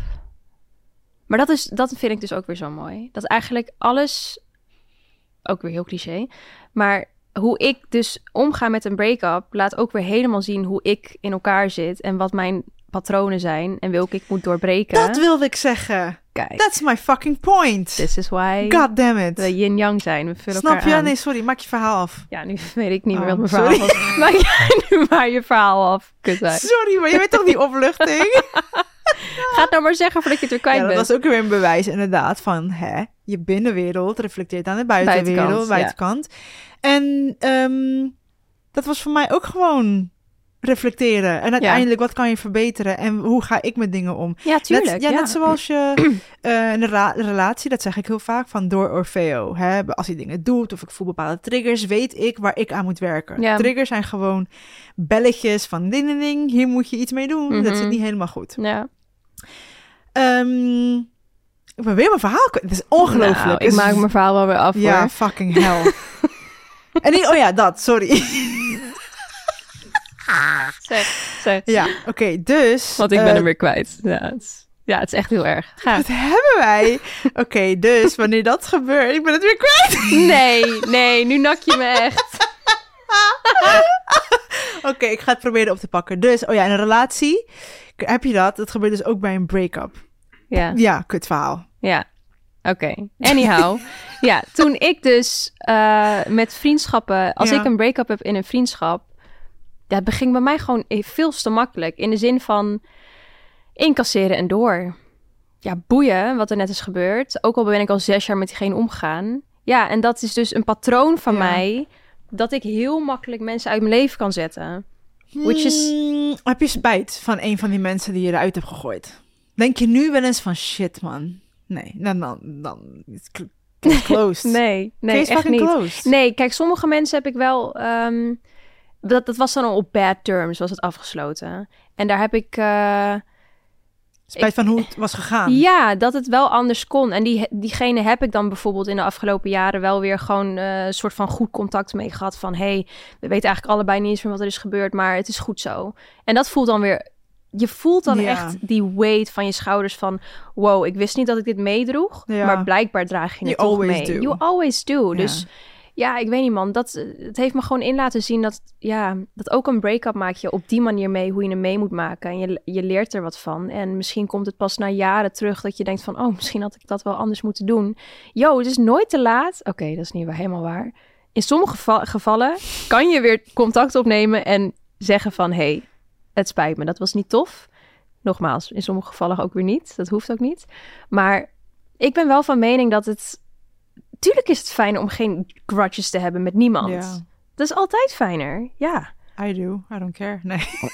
[SPEAKER 1] Maar dat, is, dat vind ik dus ook weer zo mooi. Dat eigenlijk alles, ook weer heel cliché, maar hoe ik dus omga met een break-up, laat ook weer helemaal zien hoe ik in elkaar zit en wat mijn patronen zijn en welke ik moet doorbreken.
[SPEAKER 2] Dat wilde ik zeggen.
[SPEAKER 1] Kijk,
[SPEAKER 2] That's my fucking point.
[SPEAKER 1] this is why
[SPEAKER 2] God damn it.
[SPEAKER 1] we yin-yang zijn. We vullen
[SPEAKER 2] Snap
[SPEAKER 1] elkaar
[SPEAKER 2] je?
[SPEAKER 1] aan.
[SPEAKER 2] Nee, sorry, maak je verhaal af.
[SPEAKER 1] Ja, nu [LAUGHS] weet ik niet meer
[SPEAKER 2] Oh,
[SPEAKER 1] wat mijn verhaal
[SPEAKER 2] sorry.
[SPEAKER 1] was. Maak [LAUGHS] jij nu maar je verhaal af. Kut.
[SPEAKER 2] Sorry, maar je weet toch die [LAUGHS] opluchting?
[SPEAKER 1] Ga het nou maar zeggen voordat je het er kwijt
[SPEAKER 2] ja, dat
[SPEAKER 1] bent.
[SPEAKER 2] was ook weer een bewijs inderdaad van hè, je binnenwereld reflecteert aan de buitenwereld,
[SPEAKER 1] Buitenkant, ja.
[SPEAKER 2] En ehm, dat was voor mij ook gewoon reflecteren. En uiteindelijk, wat kan je verbeteren en hoe ga ik met dingen om?
[SPEAKER 1] Ja, tuurlijk.
[SPEAKER 2] Net, ja, net zoals je [CLEARS THROAT] eh, een relatie, dat zeg ik heel vaak, van door Orfeo. Hè? Als hij dingen doet of ik voel bepaalde triggers, weet ik waar ik aan moet werken.
[SPEAKER 1] Ja.
[SPEAKER 2] Triggers zijn gewoon belletjes van ding, ding, ding, hier moet je iets mee doen. Dat zit
[SPEAKER 1] Mhm.
[SPEAKER 2] niet helemaal goed.
[SPEAKER 1] Ja.
[SPEAKER 2] Ehm, ik ben weer mijn verhaal. Het is ongelooflijk.
[SPEAKER 1] Nou, ik
[SPEAKER 2] is-
[SPEAKER 1] maak mijn verhaal wel weer af
[SPEAKER 2] Ja,
[SPEAKER 1] hoor.
[SPEAKER 2] fucking hell. [LAUGHS] en die, oh ja, dat, sorry.
[SPEAKER 1] Zeg, zeg.
[SPEAKER 2] ja, oké, dus...
[SPEAKER 1] Want ik ben
[SPEAKER 2] eh,
[SPEAKER 1] hem weer kwijt. Ja het, is, ja, het is echt heel erg. Ga.
[SPEAKER 2] Wat hebben wij? Oké, dus wanneer dat gebeurt, ik ben het weer kwijt.
[SPEAKER 1] Nee, nee, nu nak je me echt.
[SPEAKER 2] Oké, ik ga het proberen op te pakken. Dus, oh ja, in een relatie heb je dat. Dat gebeurt dus ook bij een break-up.
[SPEAKER 1] Ja,
[SPEAKER 2] Ja, kut verhaal.
[SPEAKER 1] ja. Oké, anyhow. [LAUGHS] ja, toen ik dus eh, met vriendschappen... Als
[SPEAKER 2] Ja.
[SPEAKER 1] ik een break-up heb in een vriendschap... Dat beging bij mij gewoon veel te makkelijk. In de zin van incasseren en door. Ja, boeien, wat er net is gebeurd. Ook al ben ik al zes jaar met diegene omgegaan. Ja, en dat is dus een patroon van
[SPEAKER 2] Ja.
[SPEAKER 1] mij... dat ik heel makkelijk mensen uit mijn leven kan zetten. Which is-
[SPEAKER 2] Hmm, heb je spijt van een van die mensen die je eruit hebt gegooid? Denk je nu wel eens van shit, man? Nee, dan, dan, dan case [LAUGHS] closed.
[SPEAKER 1] Nee, nee,
[SPEAKER 2] Case
[SPEAKER 1] echt niet.
[SPEAKER 2] closed.
[SPEAKER 1] Nee, kijk, sommige mensen heb ik wel. ehm, dat, dat was dan al op bad terms, was het afgesloten. En daar heb ik. eh,
[SPEAKER 2] Spijt van hoe het was gegaan. [LAUGHS]
[SPEAKER 1] ja, dat het wel anders kon. En die, diegene heb ik dan bijvoorbeeld in de afgelopen jaren wel weer gewoon eh, een soort van goed contact mee gehad. Van hey, we weten eigenlijk allebei niet eens meer wat er is gebeurd, maar het is goed zo. En dat voelt dan weer. Je voelt dan
[SPEAKER 2] Ja.
[SPEAKER 1] echt die weight van je schouders van... wow, ik wist niet dat ik dit meedroeg,
[SPEAKER 2] Ja.
[SPEAKER 1] maar blijkbaar draag je het
[SPEAKER 2] You
[SPEAKER 1] toch
[SPEAKER 2] always
[SPEAKER 1] mee.
[SPEAKER 2] do.
[SPEAKER 1] You always do.
[SPEAKER 2] Ja.
[SPEAKER 1] Dus ja, ik weet niet man. Dat, eh, het heeft me gewoon in laten zien dat, ja, dat ook een break-up maak je op die manier mee, hoe je hem mee moet maken. En je, je leert er wat van. En misschien komt het pas na jaren terug dat je denkt van, oh, misschien had ik dat wel anders moeten doen. Yo, het is nooit te laat. Oké, dat is niet waar, helemaal waar. In sommige geva- gevallen kan je weer contact opnemen en zeggen van, hey, het spijt me, dat was niet tof. Nogmaals, in sommige gevallen ook weer niet. Dat hoeft ook niet. Maar ik ben wel van mening dat het... Tuurlijk is het fijn om geen grudges te hebben met niemand.
[SPEAKER 2] Ja.
[SPEAKER 1] Dat is altijd fijner, ja.
[SPEAKER 2] I do. I don't care. Nee. [LAUGHS]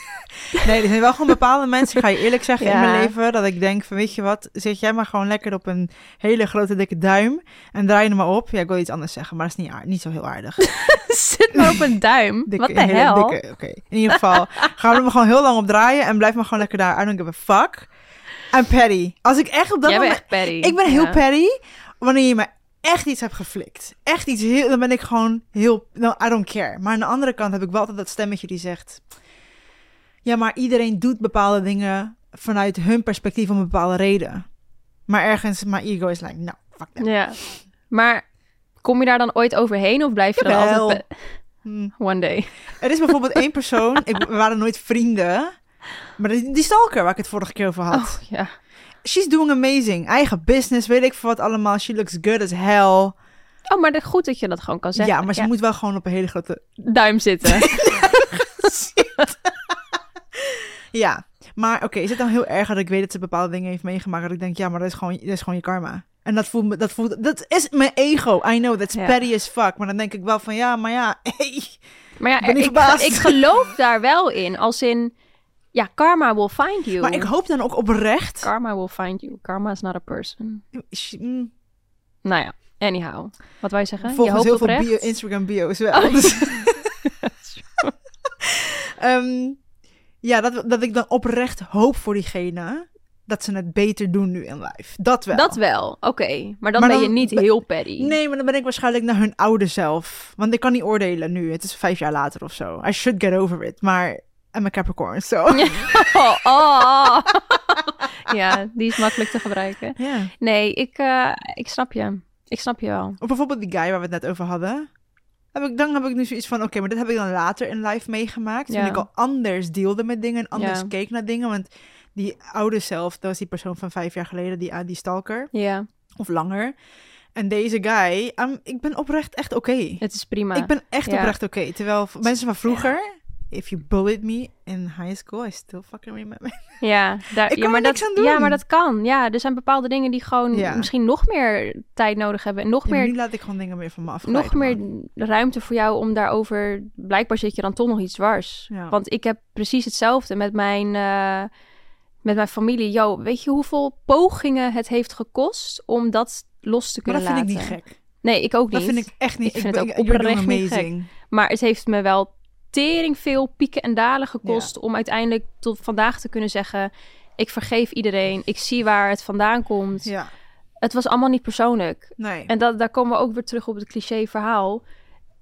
[SPEAKER 2] nee, er zijn wel gewoon bepaalde mensen, ga je eerlijk zeggen, in mijn leven, dat ik denk van, weet je wat, zit jij maar gewoon lekker op een hele grote dikke duim en draai er maar op. Ja, ik wil iets anders zeggen, maar dat is niet, aard- niet zo heel aardig. [LAUGHS]
[SPEAKER 1] Zit maar op een duim. [LAUGHS]
[SPEAKER 2] Dikke,
[SPEAKER 1] Wat de hel?
[SPEAKER 2] Oké, in ieder geval gaan we er maar gewoon heel lang op draaien en blijf maar gewoon lekker daar. I don't give a fuck. I'm petty. Als ik echt op dat
[SPEAKER 1] Jij bent
[SPEAKER 2] moment...
[SPEAKER 1] echt petty.
[SPEAKER 2] Ik ben heel
[SPEAKER 1] Ja.
[SPEAKER 2] petty wanneer je me echt iets hebt geflikt. Echt iets heel... Dan ben ik gewoon heel... No, I don't care. Maar aan de andere kant heb ik wel altijd dat stemmetje die zegt... Ja, maar iedereen doet bepaalde dingen vanuit hun perspectief om een bepaalde reden. Maar ergens, mijn ego is like, no, fuck that.
[SPEAKER 1] Ja. Maar kom je daar dan ooit overheen of blijf je dan
[SPEAKER 2] Jawel.
[SPEAKER 1] altijd...
[SPEAKER 2] Hmm.
[SPEAKER 1] One day.
[SPEAKER 2] Er is bijvoorbeeld één persoon, ik, we waren nooit vrienden... Maar die, die stalker waar ik het vorige keer over had.
[SPEAKER 1] Oh, ja.
[SPEAKER 2] She's doing amazing. Eigen business, weet ik veel wat allemaal. She looks good as hell.
[SPEAKER 1] Oh, maar goed dat je dat gewoon kan zeggen.
[SPEAKER 2] ja, maar ze moet wel gewoon op een hele grote
[SPEAKER 1] Duim zitten. [LAUGHS] [LAUGHS]
[SPEAKER 2] Ja, maar oké, is het dan heel erg dat ik weet dat ze bepaalde dingen heeft meegemaakt? Dat ik denk, ja, maar dat is gewoon, dat is gewoon je karma. En dat voelt me, dat voelt, dat is mijn ego. I know, that's
[SPEAKER 1] Ja.
[SPEAKER 2] petty as fuck. Maar dan denk ik wel van, ja, maar ja, [LAUGHS] hey.
[SPEAKER 1] Maar ja,
[SPEAKER 2] Ik ben niet
[SPEAKER 1] ik,
[SPEAKER 2] verbaasd.
[SPEAKER 1] ik geloof daar wel in. Als in, ja, karma will find you.
[SPEAKER 2] Maar ik hoop dan ook oprecht.
[SPEAKER 1] Karma will find you. Karma is not a person.
[SPEAKER 2] Mm,
[SPEAKER 1] Nou ja, anyhow. Wat je zeggen? je
[SPEAKER 2] Volgens
[SPEAKER 1] hoopt
[SPEAKER 2] heel veel bio, Instagram bio's wel.
[SPEAKER 1] Oh.
[SPEAKER 2] Dus- [LAUGHS] [LAUGHS] Ehm, ja, dat, dat ik dan oprecht hoop voor diegene dat ze het beter doen nu in life. Dat wel.
[SPEAKER 1] Dat wel, oké. Maar dan
[SPEAKER 2] Maar
[SPEAKER 1] ben je niet heel petty.
[SPEAKER 2] Nee, maar dan ben ik waarschijnlijk naar hun oude zelf. Want ik kan niet oordelen nu. Het is vijf jaar later of zo. I should get over it. Maar I'm a Capricorn, so... [LAUGHS]
[SPEAKER 1] Oh, oh. [LAUGHS] ja, die is makkelijk te gebruiken. Nee, ik, eh, ik snap je. Ik snap je wel.
[SPEAKER 2] Of bijvoorbeeld die guy waar we het net over hadden. Heb ik, dan heb ik nu zoiets van, oké, maar dit heb ik dan later in live meegemaakt. Toen
[SPEAKER 1] Ja.
[SPEAKER 2] ik al anders deelde met dingen en anders
[SPEAKER 1] Ja.
[SPEAKER 2] keek naar dingen. Want die oude zelf, dat was die persoon van vijf jaar geleden, die, die stalker.
[SPEAKER 1] Ja,
[SPEAKER 2] Of langer. En deze guy, um, ik ben oprecht echt oké.
[SPEAKER 1] het is prima.
[SPEAKER 2] Ik ben echt
[SPEAKER 1] Ja.
[SPEAKER 2] oprecht oké. Terwijl mensen van vroeger, if you bullied me in high school, I still fucking remember. [LAUGHS]
[SPEAKER 1] Ja, daar,
[SPEAKER 2] Ik
[SPEAKER 1] ja,
[SPEAKER 2] kan
[SPEAKER 1] maar
[SPEAKER 2] niks
[SPEAKER 1] dat,
[SPEAKER 2] aan doen.
[SPEAKER 1] Ja, maar dat kan. Ja, er zijn bepaalde dingen die gewoon
[SPEAKER 2] Ja.
[SPEAKER 1] misschien nog meer tijd nodig hebben. En nog
[SPEAKER 2] Ja,
[SPEAKER 1] meer
[SPEAKER 2] nu laat ik gewoon dingen meer van me afglijden.
[SPEAKER 1] nog meer
[SPEAKER 2] man.
[SPEAKER 1] ruimte voor jou om daarover... Blijkbaar zit je dan toch nog iets dwars.
[SPEAKER 2] Ja.
[SPEAKER 1] Want ik heb precies hetzelfde met mijn, eh, met mijn familie. Yo, weet je hoeveel pogingen het heeft gekost om dat los te
[SPEAKER 2] Maar
[SPEAKER 1] kunnen
[SPEAKER 2] dat vind
[SPEAKER 1] laten?
[SPEAKER 2] ik niet gek.
[SPEAKER 1] Nee, ik ook niet.
[SPEAKER 2] Dat vind ik echt niet.
[SPEAKER 1] Ik vind het ook oprecht niet gek.
[SPEAKER 2] amazing.
[SPEAKER 1] Maar het heeft me wel tering veel pieken en dalen gekost... om uiteindelijk tot vandaag te kunnen zeggen... ik vergeef iedereen, ik zie waar het vandaan komt.
[SPEAKER 2] Ja,
[SPEAKER 1] Het was allemaal niet persoonlijk.
[SPEAKER 2] nee.
[SPEAKER 1] En dat, daar komen we ook weer terug op het cliché verhaal.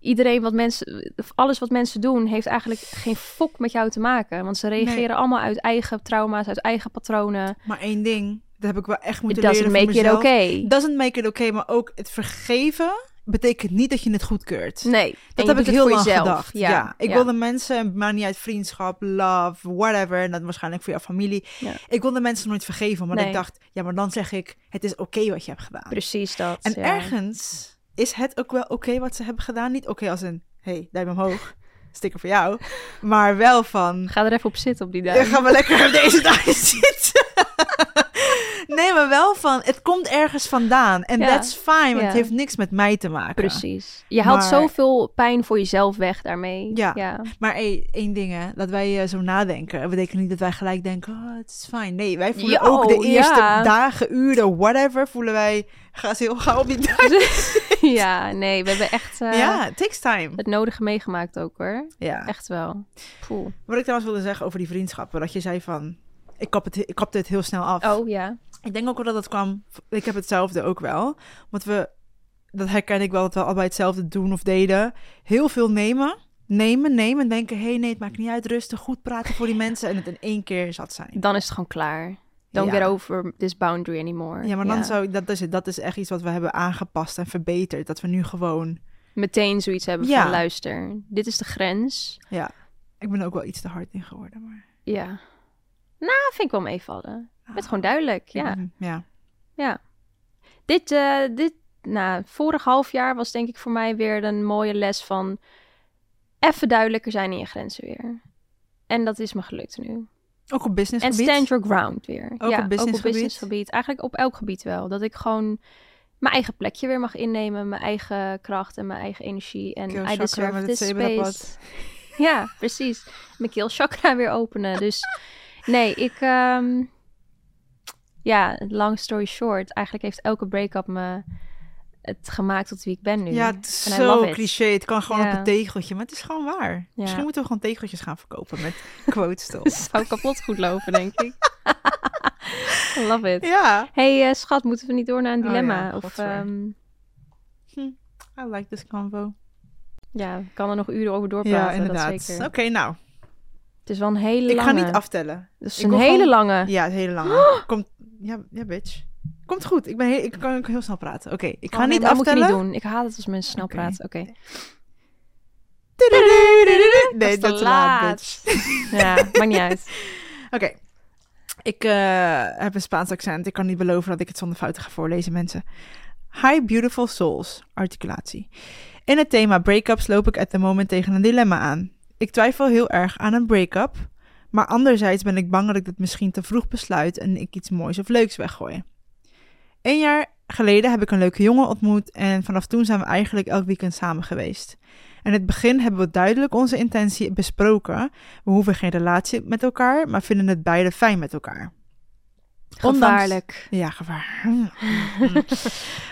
[SPEAKER 1] Iedereen wat mensen, alles wat mensen doen, heeft eigenlijk geen fok met jou te maken. Want ze reageren
[SPEAKER 2] Nee.
[SPEAKER 1] allemaal uit eigen trauma's, uit eigen patronen.
[SPEAKER 2] Maar één ding, dat heb ik wel echt
[SPEAKER 1] It
[SPEAKER 2] moeten
[SPEAKER 1] doesn't
[SPEAKER 2] leren voor
[SPEAKER 1] make it
[SPEAKER 2] mezelf.
[SPEAKER 1] okay.
[SPEAKER 2] Doesn't make it okay, maar ook het vergeven betekent niet dat je het goedkeurt.
[SPEAKER 1] Nee,
[SPEAKER 2] Dat heb ik heel lang
[SPEAKER 1] jezelf.
[SPEAKER 2] gedacht. Ja, ik wilde mensen, maar niet uit vriendschap, love, whatever. En dat waarschijnlijk voor jouw familie.
[SPEAKER 1] Ja.
[SPEAKER 2] Ik wilde mensen nooit vergeven, maar
[SPEAKER 1] Nee.
[SPEAKER 2] ik dacht, ja, maar dan zeg ik, het is oké wat je hebt gedaan.
[SPEAKER 1] Precies dat.
[SPEAKER 2] En
[SPEAKER 1] ja.
[SPEAKER 2] ergens is het ook wel oké wat ze hebben gedaan. Niet oké als een, hey, duim omhoog, [LAUGHS] sticker voor jou. Maar wel van,
[SPEAKER 1] Ga er even op zitten op die
[SPEAKER 2] ja,
[SPEAKER 1] duim.
[SPEAKER 2] gaan we lekker op deze dag [LAUGHS] zitten. Nee, maar wel van, het komt ergens vandaan. En
[SPEAKER 1] Ja.
[SPEAKER 2] that's fine, want
[SPEAKER 1] Ja.
[SPEAKER 2] het heeft niks met mij te maken.
[SPEAKER 1] Precies. Je haalt
[SPEAKER 2] Maar-
[SPEAKER 1] zoveel pijn voor jezelf weg daarmee.
[SPEAKER 2] Ja.
[SPEAKER 1] ja.
[SPEAKER 2] Maar hey, één ding hè, dat wij eh, zo nadenken. Dat betekent niet dat wij gelijk denken, oh, het is fijn. Nee, wij voelen ook de eerste dagen, uren, whatever, voelen wij, ga ze heel gauw op die [LAUGHS]
[SPEAKER 1] ja, nee, we hebben echt eh,
[SPEAKER 2] ja, it takes time.
[SPEAKER 1] het nodige meegemaakt ook hoor.
[SPEAKER 2] Ja.
[SPEAKER 1] Echt wel. Poeh.
[SPEAKER 2] Wat ik trouwens wilde zeggen over die vriendschappen, dat je zei van, ik kap het, ik kapte het heel snel af.
[SPEAKER 1] Oh ja.
[SPEAKER 2] Ik denk ook wel dat dat kwam, ik heb hetzelfde ook wel. Want we, dat herken ik wel, dat we allebei hetzelfde doen of deden. Heel veel nemen, nemen, nemen en denken, hé hey, nee, het maakt niet uit, rustig, goed praten voor die [LAUGHS] mensen en het in één keer zat zijn.
[SPEAKER 1] Dan is het gewoon klaar. Don't
[SPEAKER 2] Ja.
[SPEAKER 1] get over this boundary anymore.
[SPEAKER 2] Ja, maar dan zou ik, dat is het, dat is echt iets wat we hebben aangepast en verbeterd. Dat we nu gewoon,
[SPEAKER 1] Meteen zoiets hebben
[SPEAKER 2] Ja.
[SPEAKER 1] van luister, dit is de grens.
[SPEAKER 2] ja, ik ben ook wel iets te hard in geworden, maar.
[SPEAKER 1] Ja. Nou, vind ik wel meevallen. Het is gewoon duidelijk, ja.
[SPEAKER 2] Ja.
[SPEAKER 1] Ja. Dit, eh, dit, nou, vorig half jaar was denk ik voor mij weer een mooie les van even duidelijker zijn in je grenzen weer. En dat is me gelukt nu.
[SPEAKER 2] Ook op
[SPEAKER 1] En
[SPEAKER 2] businessgebied.
[SPEAKER 1] stand your ground weer.
[SPEAKER 2] Ook
[SPEAKER 1] ja,
[SPEAKER 2] op
[SPEAKER 1] ook op
[SPEAKER 2] businessgebied?
[SPEAKER 1] Eigenlijk op elk gebied wel. Dat ik gewoon mijn eigen plekje weer mag innemen. Mijn eigen kracht en mijn eigen energie. En
[SPEAKER 2] Keel
[SPEAKER 1] I deserve this space. [LAUGHS] Ja, precies. Mijn keelchakra weer openen. Dus nee, ik... ehm, ja, long story short. Eigenlijk heeft elke break-up me het gemaakt tot wie ik ben nu.
[SPEAKER 2] Ja, het is zo cliché. Het kan gewoon
[SPEAKER 1] Ja.
[SPEAKER 2] op een tegeltje, maar het is gewoon waar. Misschien moeten we gewoon tegeltjes gaan verkopen met [LAUGHS] quotes.
[SPEAKER 1] Het zou kapot goed lopen, denk ik. [LAUGHS] Love it.
[SPEAKER 2] ja.
[SPEAKER 1] hey, eh, schat, moeten we niet door naar een
[SPEAKER 2] Oh
[SPEAKER 1] dilemma? of ehm,
[SPEAKER 2] I like this convo.
[SPEAKER 1] ja, ik kan er nog uren over doorpraten.
[SPEAKER 2] Ja,
[SPEAKER 1] Dat
[SPEAKER 2] inderdaad. Oké, nou.
[SPEAKER 1] Het is wel een hele
[SPEAKER 2] Ik
[SPEAKER 1] lange.
[SPEAKER 2] ga niet aftellen.
[SPEAKER 1] Het is
[SPEAKER 2] Ik
[SPEAKER 1] een hele
[SPEAKER 2] gewoon-
[SPEAKER 1] lange.
[SPEAKER 2] Ja, het hele lange. [GASPS] Komt, ja, ja, bitch. Komt goed. Ik, ben heel, ik kan ook heel snel praten. Oké, ik ga
[SPEAKER 1] Oh, nee,
[SPEAKER 2] niet
[SPEAKER 1] maar dat moet je
[SPEAKER 2] aftellen.
[SPEAKER 1] niet doen. Ik haat het als mensen snel praten. Oké.
[SPEAKER 2] Nee, dat is te laat, bitch. [LAUGHS]
[SPEAKER 1] ja, maakt niet uit.
[SPEAKER 2] Oké. Ik eh, heb een Spaans accent. Ik kan niet beloven dat ik het zonder fouten ga voorlezen, mensen. Hi, beautiful souls. Articulatie. In het thema breakups loop ik at the moment tegen een dilemma aan. Ik twijfel heel erg aan een break-up, maar anderzijds ben ik bang dat ik dit misschien te vroeg besluit en ik iets moois of leuks weggooi. Een jaar geleden heb ik een leuke jongen ontmoet en vanaf toen zijn we eigenlijk elk weekend samen geweest. In het begin hebben we duidelijk onze intentie besproken. We hoeven geen relatie met elkaar, maar vinden het beide fijn met elkaar. Ondanks-
[SPEAKER 1] Gevaarlijk.
[SPEAKER 2] Ja, gevaar.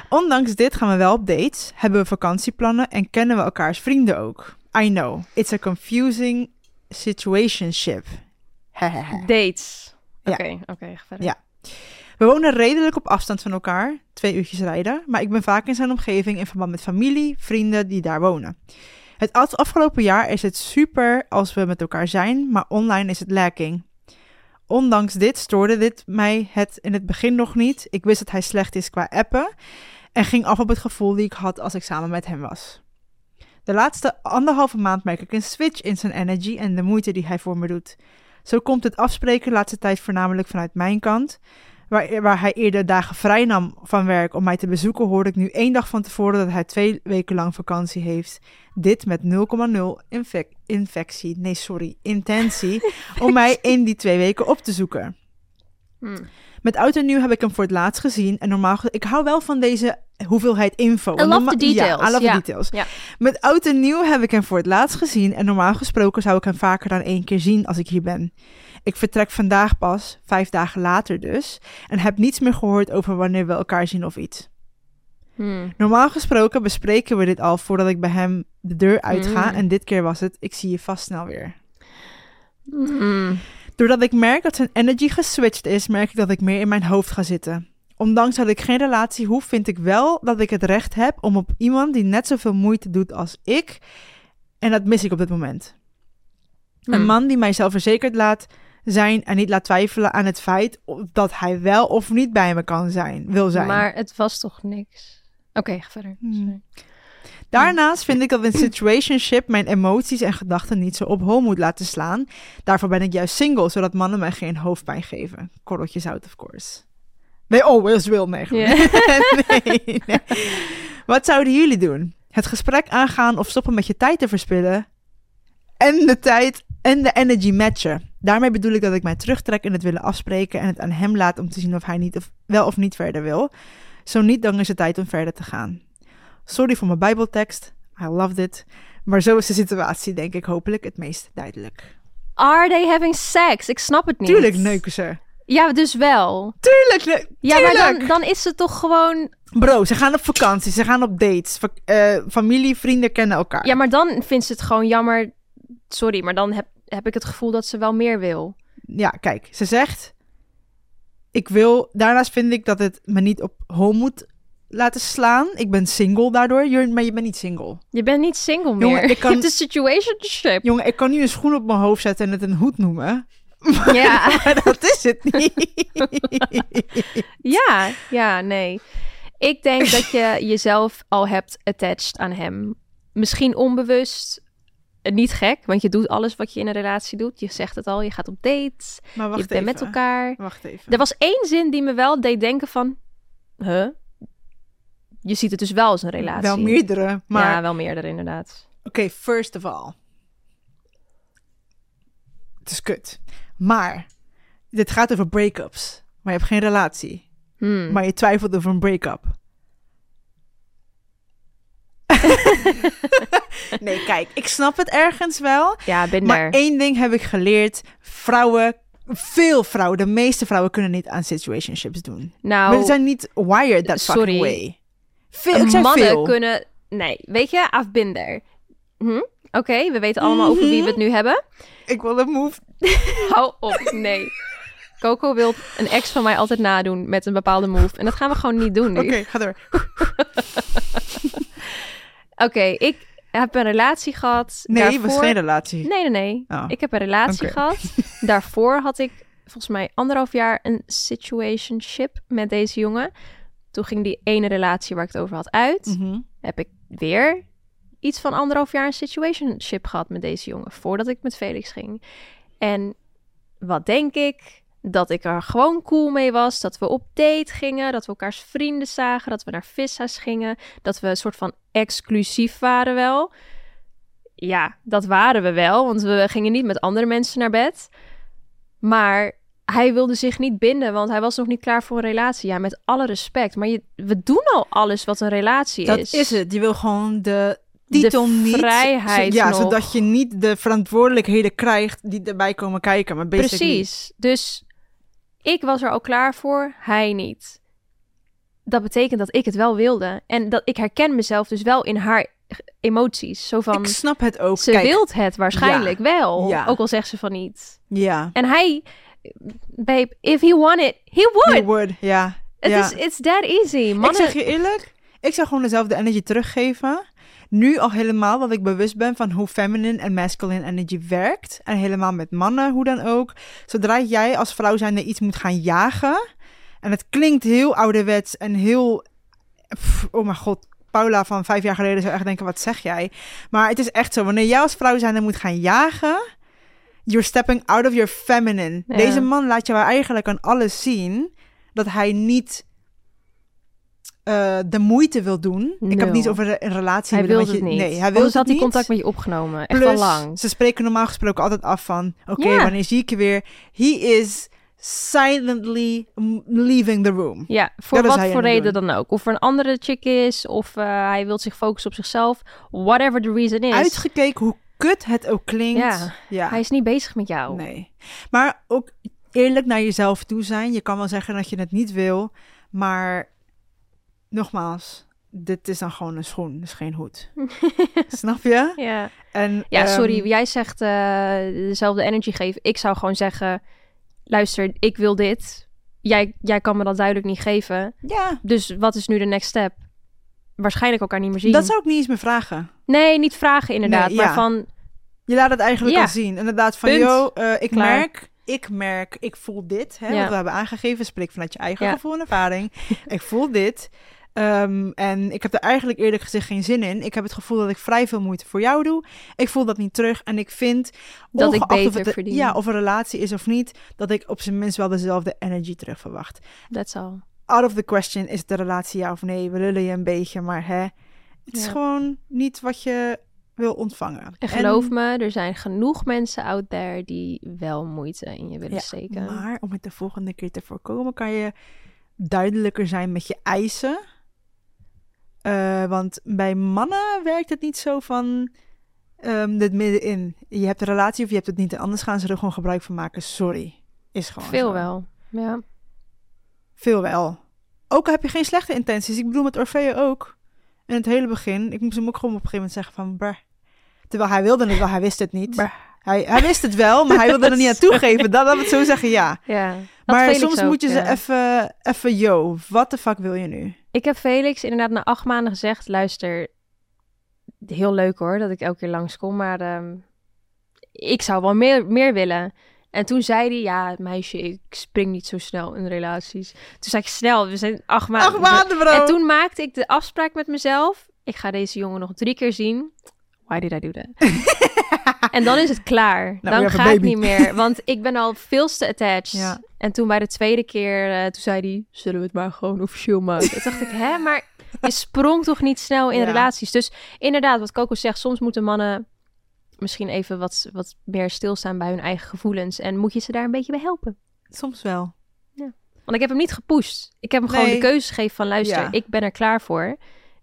[SPEAKER 2] Ondanks dit gaan we wel op dates, hebben we vakantieplannen en kennen we elkaars vrienden ook. I know, it's a confusing situationship.
[SPEAKER 1] Dates.
[SPEAKER 2] Ja.
[SPEAKER 1] Oké, oké, verder.
[SPEAKER 2] Ja. We wonen redelijk op afstand van elkaar, twee uurtjes rijden, maar ik ben vaak in zijn omgeving in verband met familie, vrienden die daar wonen. Het af- afgelopen jaar is het super als we met elkaar zijn, maar online is het lacking. Ondanks dit stoorde dit mij het in het begin nog niet. Ik wist dat hij slecht is qua appen en ging af op het gevoel die ik had als ik samen met hem was. De laatste anderhalve maand merk ik een switch in zijn energy en de moeite die hij voor me doet. Zo komt het afspreken de laatste tijd voornamelijk vanuit mijn kant. Waar, waar hij eerder dagen vrij nam van werk om mij te bezoeken, hoorde ik nu één dag van tevoren dat hij twee weken lang vakantie heeft. Dit met 0,0 infec- infectie, nee sorry, intentie, [LAUGHS] om mij in die twee weken op te zoeken.
[SPEAKER 1] Hmm.
[SPEAKER 2] Met oud en nieuw heb ik hem voor het laatst gezien. En normaal, ik hou wel van deze hoeveelheid info.
[SPEAKER 1] I love
[SPEAKER 2] Norma-
[SPEAKER 1] the details,
[SPEAKER 2] Ja, I love
[SPEAKER 1] ja.
[SPEAKER 2] the details.
[SPEAKER 1] Ja.
[SPEAKER 2] Met oud en nieuw heb ik hem voor het laatst gezien. En normaal gesproken zou ik hem vaker dan één keer zien als ik hier ben. Ik vertrek vandaag pas, vijf dagen later dus. En heb niets meer gehoord over wanneer we elkaar zien of iets.
[SPEAKER 1] Hmm.
[SPEAKER 2] Normaal gesproken bespreken we dit al voordat ik bij hem de deur uitga.
[SPEAKER 1] Mm.
[SPEAKER 2] En dit keer was het, ik zie je vast snel weer.
[SPEAKER 1] Hmm.
[SPEAKER 2] Doordat ik merk dat zijn energy geswitcht is, merk ik dat ik meer in mijn hoofd ga zitten. Ondanks dat ik geen relatie hoef, vind ik wel dat ik het recht heb om op iemand die net zoveel moeite doet als ik. En dat mis ik op dit moment. Een
[SPEAKER 1] Hmm.
[SPEAKER 2] man die mij zelfverzekerd laat zijn en niet laat twijfelen aan het feit dat hij wel of niet bij me kan zijn, wil zijn.
[SPEAKER 1] Maar het was toch niks? Oké, verder.
[SPEAKER 2] Hmm. Daarnaast vind ik dat een situationship mijn emoties en gedachten niet zo op hol moet laten slaan. Daarvoor ben ik juist single, zodat mannen mij geen hoofdpijn geven. Korreltje zout, of course. Nee, always [LAUGHS] will, nee, nee. Wat zouden jullie doen? Het gesprek aangaan of stoppen met je tijd te verspillen? En de tijd en de energy matchen. Daarmee bedoel ik dat ik mij terugtrek in het willen afspreken en het aan hem laat om te zien of hij niet of, wel of niet verder wil. Zo niet, dan is het tijd om verder te gaan. Sorry voor mijn bijbeltekst. I loved it. Maar zo is de situatie, denk ik, hopelijk het meest duidelijk.
[SPEAKER 1] Are they having sex? Ik snap het niet.
[SPEAKER 2] Tuurlijk neuken ze.
[SPEAKER 1] Ja, dus wel.
[SPEAKER 2] Tuurlijk,
[SPEAKER 1] Ja, maar dan, dan is het toch gewoon...
[SPEAKER 2] Bro, ze gaan op vakantie, ze gaan op dates. Eh, familie, vrienden kennen elkaar.
[SPEAKER 1] Ja, maar dan vindt ze het gewoon jammer. Sorry, maar dan heb, heb ik het gevoel dat ze wel meer wil.
[SPEAKER 2] Ja, kijk, ze zegt... Ik wil... Daarnaast vind ik dat het me niet op home moet laten slaan. Ik ben single daardoor. You're- maar je bent niet single.
[SPEAKER 1] Je bent niet single meer.
[SPEAKER 2] Jongen, ik kan-
[SPEAKER 1] Je hebt een situationship.
[SPEAKER 2] Jongen, ik kan nu een schoen op mijn hoofd zetten en het een hoed noemen.
[SPEAKER 1] Ja. [LAUGHS]
[SPEAKER 2] Maar dat is het niet. [LAUGHS]
[SPEAKER 1] ja, ja, nee. Ik denk dat je [LAUGHS] jezelf al hebt attached aan hem. Misschien onbewust. Eh, Niet gek, want je doet alles wat je in een relatie doet. Je zegt het al, je gaat op dates.
[SPEAKER 2] Maar wacht
[SPEAKER 1] je bent
[SPEAKER 2] even.
[SPEAKER 1] met elkaar.
[SPEAKER 2] Wacht even.
[SPEAKER 1] Er was één zin die me wel deed denken van... Huh? Je ziet het dus wel als een relatie.
[SPEAKER 2] Wel meerdere, maar...
[SPEAKER 1] Ja, wel meerdere inderdaad.
[SPEAKER 2] Oké, first of all. Het is kut. Maar, dit gaat over break-ups. Maar je hebt geen relatie.
[SPEAKER 1] Hmm.
[SPEAKER 2] Maar je twijfelt over een break-up. [LAUGHS] nee, kijk, ik snap het ergens wel.
[SPEAKER 1] Ja, ben
[SPEAKER 2] Maar één ding heb ik geleerd. Vrouwen, veel vrouwen, de meeste vrouwen kunnen niet aan situationships doen.
[SPEAKER 1] Nou,
[SPEAKER 2] ze zijn niet wired that
[SPEAKER 1] sorry.
[SPEAKER 2] fucking way. Veel, ik
[SPEAKER 1] mannen
[SPEAKER 2] veel.
[SPEAKER 1] kunnen... Nee, weet je, there. Hm? Oké, we weten allemaal over wie we het nu hebben. [LAUGHS]
[SPEAKER 2] Ik wil een move. [LAUGHS]
[SPEAKER 1] Hou op, nee. Coco wil een ex van mij altijd nadoen met een bepaalde move. En dat gaan we gewoon niet doen nu.
[SPEAKER 2] Oké, ga door. [LAUGHS]
[SPEAKER 1] Oké, ik heb een relatie gehad.
[SPEAKER 2] Nee, het
[SPEAKER 1] Daarvoor...
[SPEAKER 2] was geen relatie.
[SPEAKER 1] Nee, nee, nee.
[SPEAKER 2] Oh.
[SPEAKER 1] Ik heb een relatie gehad. Daarvoor had ik volgens mij anderhalf jaar een situationship met deze jongen. Toen ging die ene relatie waar ik het over had uit.
[SPEAKER 2] Mhm.
[SPEAKER 1] Heb ik weer iets van anderhalf jaar een situationship gehad met deze jongen. Voordat ik met Felix ging. En wat denk ik? Dat ik er gewoon cool mee was. Dat we op date gingen. Dat we elkaars vrienden zagen. Dat we naar vishuis gingen. Dat we een soort van exclusief waren wel. Ja, dat waren we wel. Want we gingen niet met andere mensen naar bed. Maar hij wilde zich niet binden. Want hij was nog niet klaar voor een relatie. Ja, met alle respect. Maar je, we doen al alles wat een relatie
[SPEAKER 2] Dat
[SPEAKER 1] is.
[SPEAKER 2] is het. Je wil gewoon de titel niet...
[SPEAKER 1] vrijheid
[SPEAKER 2] Ja,
[SPEAKER 1] nog.
[SPEAKER 2] zodat je niet de verantwoordelijkheden krijgt die erbij komen kijken. Maar
[SPEAKER 1] Precies. Dus ik was er al klaar voor, hij niet. Dat betekent dat ik het wel wilde. En dat ik herken mezelf dus wel in haar emoties. Zo van,
[SPEAKER 2] Ik snap het ook.
[SPEAKER 1] ze
[SPEAKER 2] Kijk,
[SPEAKER 1] wilt het waarschijnlijk wel.
[SPEAKER 2] Ja.
[SPEAKER 1] Ook al zegt ze van niet.
[SPEAKER 2] Ja.
[SPEAKER 1] En hij, babe, if he want it, he would.
[SPEAKER 2] You would, ja.
[SPEAKER 1] Het
[SPEAKER 2] ja.
[SPEAKER 1] is, it's that easy. Mannen,
[SPEAKER 2] Ik zeg je eerlijk, ik zou gewoon dezelfde energy teruggeven. Nu al helemaal dat ik bewust ben van hoe feminine en masculine energy werkt. En helemaal met mannen, hoe dan ook. Zodra jij als vrouw zijnde iets moet gaan jagen. En het klinkt heel ouderwets en heel... pff, oh mijn god, Paula van vijf jaar geleden zou echt denken, wat zeg jij? Maar het is echt zo, wanneer jij als vrouw zijn moet gaan jagen, you're stepping out of your feminine.
[SPEAKER 1] Ja.
[SPEAKER 2] Deze man laat jou eigenlijk aan alles zien dat hij niet eh, de moeite wil doen. Ik heb het niet over een relatie.
[SPEAKER 1] Hij wil
[SPEAKER 2] met
[SPEAKER 1] het
[SPEAKER 2] je-
[SPEAKER 1] niet.
[SPEAKER 2] Nee, hij wil het
[SPEAKER 1] had hij contact met je opgenomen. Echt
[SPEAKER 2] Plus,
[SPEAKER 1] al lang.
[SPEAKER 2] Ze spreken normaal gesproken altijd af van... Oké,
[SPEAKER 1] Ja.
[SPEAKER 2] wanneer zie ik je weer? He is silently leaving the room.
[SPEAKER 1] Ja, voor
[SPEAKER 2] Dat
[SPEAKER 1] wat voor reden dan ook. Of er een andere chick is, of eh, hij wil zich focussen op zichzelf. Whatever the reason is.
[SPEAKER 2] Uitgekeken hoe kut het ook klinkt.
[SPEAKER 1] Ja,
[SPEAKER 2] ja.
[SPEAKER 1] Hij is niet bezig met jou.
[SPEAKER 2] Nee. Maar ook eerlijk naar jezelf toe zijn. Je kan wel zeggen dat je het niet wil. Maar nogmaals, dit is dan gewoon een schoen. Dus geen hoed. [LAUGHS] Snap je?
[SPEAKER 1] Ja,
[SPEAKER 2] En,
[SPEAKER 1] ja
[SPEAKER 2] ehm,
[SPEAKER 1] sorry. Jij zegt eh, dezelfde energy geven. Ik zou gewoon zeggen, luister, ik wil dit. Jij, jij kan me dat duidelijk niet geven.
[SPEAKER 2] Ja,
[SPEAKER 1] Dus wat is nu de next step? Waarschijnlijk elkaar niet meer zien.
[SPEAKER 2] dat zou ik niet eens meer vragen.
[SPEAKER 1] Nee, niet vragen inderdaad.
[SPEAKER 2] Nee,
[SPEAKER 1] maar
[SPEAKER 2] ja.
[SPEAKER 1] van,
[SPEAKER 2] Je laat het eigenlijk
[SPEAKER 1] Ja.
[SPEAKER 2] al zien. Inderdaad, van
[SPEAKER 1] Punt.
[SPEAKER 2] yo, eh, ik
[SPEAKER 1] Klaar.
[SPEAKER 2] merk, ik merk, ik voel dit. Hè,
[SPEAKER 1] Ja.
[SPEAKER 2] Wat we hebben aangegeven, spreek vanuit je eigen
[SPEAKER 1] Ja.
[SPEAKER 2] gevoel en ervaring. [LAUGHS] ik voel dit. Ehm, en ik heb er eigenlijk eerlijk gezegd geen zin in. Ik heb het gevoel dat ik vrij veel moeite voor jou doe. Ik voel dat niet terug. En ik vind,
[SPEAKER 1] Dat ik
[SPEAKER 2] of
[SPEAKER 1] beter
[SPEAKER 2] het,
[SPEAKER 1] verdien.
[SPEAKER 2] Ja, of een relatie is of niet, dat ik op zijn minst wel dezelfde energy terug verwacht.
[SPEAKER 1] that's all.
[SPEAKER 2] Out of the question is de relatie ja of nee. We lullen je een beetje, maar hè, het is gewoon niet wat je wil ontvangen.
[SPEAKER 1] En geloof me, er zijn genoeg mensen out there die wel moeite in je willen
[SPEAKER 2] Ja,
[SPEAKER 1] steken.
[SPEAKER 2] Maar om het de volgende keer te voorkomen, kan je duidelijker zijn met je eisen. Eh, want bij mannen werkt het niet zo van ehm dit middenin. Je hebt een relatie of je hebt het niet. En anders gaan ze er gewoon gebruik van maken. Sorry. Is gewoon
[SPEAKER 1] Veel
[SPEAKER 2] zo.
[SPEAKER 1] wel. Ja.
[SPEAKER 2] Veel wel. Ook al heb je geen slechte intenties. Ik bedoel met Orfeo ook. In het hele begin. Ik moest hem ook gewoon op een gegeven moment zeggen van... Brr. Terwijl hij wilde het wel, hij wist het niet.
[SPEAKER 1] Brr.
[SPEAKER 2] Hij, hij wist het wel, maar hij wilde er niet aan [LAUGHS] toegeven. Dat we het zo zeggen, ja.
[SPEAKER 1] ja.
[SPEAKER 2] Maar soms
[SPEAKER 1] ook,
[SPEAKER 2] moet je ze even, even, yo, wat de fuck wil je nu?
[SPEAKER 1] Ik heb Felix inderdaad na acht maanden gezegd, luister, heel leuk hoor dat ik elke keer langskom, maar ehm, ik zou wel meer, meer willen. En toen zei hij, ja meisje, ik spring niet zo snel in relaties. Toen zei ik, snel, we zijn acht maanden.
[SPEAKER 2] Acht maanden, bro!
[SPEAKER 1] En toen maakte ik de afspraak met mezelf, ik ga deze jongen nog drie keer zien. Why did I do that? [LAUGHS] en dan is het klaar.
[SPEAKER 2] Nou,
[SPEAKER 1] dan ga ik niet meer, want ik ben al veel te attached.
[SPEAKER 2] Ja.
[SPEAKER 1] En toen bij de tweede keer, eh, toen zei hij, zullen we het maar gewoon officieel maken? Toen dacht ik, hè, maar je sprong toch niet snel in
[SPEAKER 2] Ja.
[SPEAKER 1] relaties? Dus inderdaad, wat Coco zegt, soms moeten mannen misschien even wat, wat meer stilstaan bij hun eigen gevoelens. En moet je ze daar een beetje bij helpen.
[SPEAKER 2] Soms wel.
[SPEAKER 1] Want ik heb hem niet gepusht. Ik heb hem gewoon de keuze gegeven van, luister,
[SPEAKER 2] Ja.
[SPEAKER 1] ik ben er klaar voor.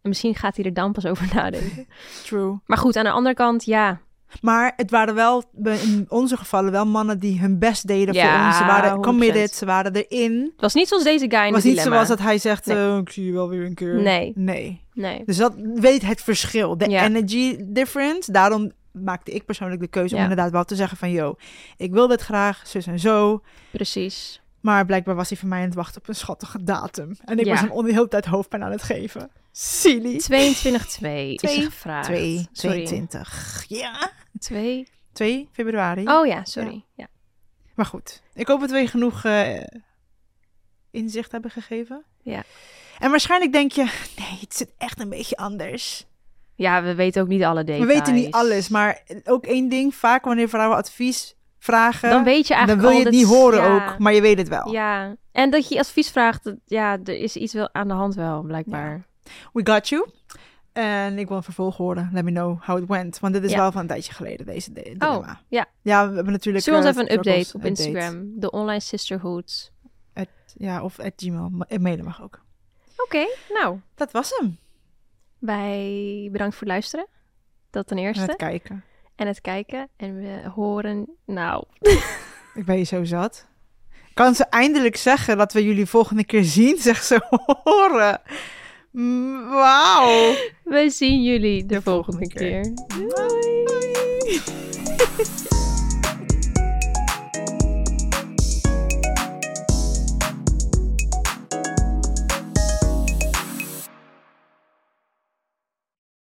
[SPEAKER 1] En misschien gaat hij er dan pas over [LAUGHS] nadenken.
[SPEAKER 2] True.
[SPEAKER 1] maar goed, aan de andere kant, ja.
[SPEAKER 2] Maar het waren wel, in onze gevallen, wel mannen die hun best deden
[SPEAKER 1] Ja,
[SPEAKER 2] voor ons. Ze waren
[SPEAKER 1] 100%.
[SPEAKER 2] committed, ze waren erin.
[SPEAKER 1] Het was niet zoals deze guy in
[SPEAKER 2] Het was niet
[SPEAKER 1] dilemma.
[SPEAKER 2] zoals dat hij zegt,
[SPEAKER 1] Nee.
[SPEAKER 2] eh, ik zie je wel weer een keer.
[SPEAKER 1] Nee.
[SPEAKER 2] Nee.
[SPEAKER 1] Nee.
[SPEAKER 2] Dus dat weet het verschil. De
[SPEAKER 1] Ja.
[SPEAKER 2] energy difference. Daarom maakte ik persoonlijk de keuze om inderdaad wel te zeggen van... yo, ik wil dit graag, zus en zo.
[SPEAKER 1] Precies.
[SPEAKER 2] Maar blijkbaar was hij voor mij aan het wachten op een schattige datum. En ik
[SPEAKER 1] Ja.
[SPEAKER 2] was hem onder de hele tijd hoofdpijn aan het geven. Silly.
[SPEAKER 1] 22-2 is
[SPEAKER 2] Twee-
[SPEAKER 1] er gevraagd.
[SPEAKER 2] 2,
[SPEAKER 1] Sorry.
[SPEAKER 2] 22. Ja.
[SPEAKER 1] 2.
[SPEAKER 2] 2 februari.
[SPEAKER 1] Oh ja, sorry. Ja.
[SPEAKER 2] Maar goed, ik hoop dat we je genoeg eh, inzicht hebben gegeven.
[SPEAKER 1] Ja.
[SPEAKER 2] En waarschijnlijk denk je, [LAUGHS] nee, het zit echt een beetje anders.
[SPEAKER 1] Ja, we weten ook niet alle details.
[SPEAKER 2] We weten niet alles, maar ook één ding, vaak wanneer vrouwen advies vragen,
[SPEAKER 1] Dan weet je
[SPEAKER 2] dan
[SPEAKER 1] eigenlijk
[SPEAKER 2] wil je het niet horen
[SPEAKER 1] ja,
[SPEAKER 2] ook, maar je weet het wel.
[SPEAKER 1] Ja, en dat je advies vraagt, ja, er is iets wel aan de hand wel, blijkbaar.
[SPEAKER 2] We got you. En ik wil een vervolg horen. Let me know how it went. Want dit is
[SPEAKER 1] Ja.
[SPEAKER 2] wel van een tijdje geleden, deze de- dilemma.
[SPEAKER 1] Oh, ja.
[SPEAKER 2] Ja, we hebben natuurlijk...
[SPEAKER 1] Zullen we ons
[SPEAKER 2] eh,
[SPEAKER 1] even een update op Instagram? De online sisterhood.
[SPEAKER 2] Ja, of at Gmail. Ma- Mailen mag ook.
[SPEAKER 1] Oké, nou,
[SPEAKER 2] Dat was hem.
[SPEAKER 1] Wij bedankt voor het luisteren. Dat ten
[SPEAKER 2] En
[SPEAKER 1] eerste.
[SPEAKER 2] het kijken.
[SPEAKER 1] En het kijken. En we horen, nou, [LAUGHS]
[SPEAKER 2] Ik ben je zo zat. Kan ze eindelijk zeggen dat we jullie volgende keer zien? [LAUGHS] Zeg ze horen. Mm, Wauw.
[SPEAKER 1] we zien jullie de,
[SPEAKER 2] De
[SPEAKER 1] volgende
[SPEAKER 2] volgende
[SPEAKER 1] keer.
[SPEAKER 2] Bye. [LAUGHS]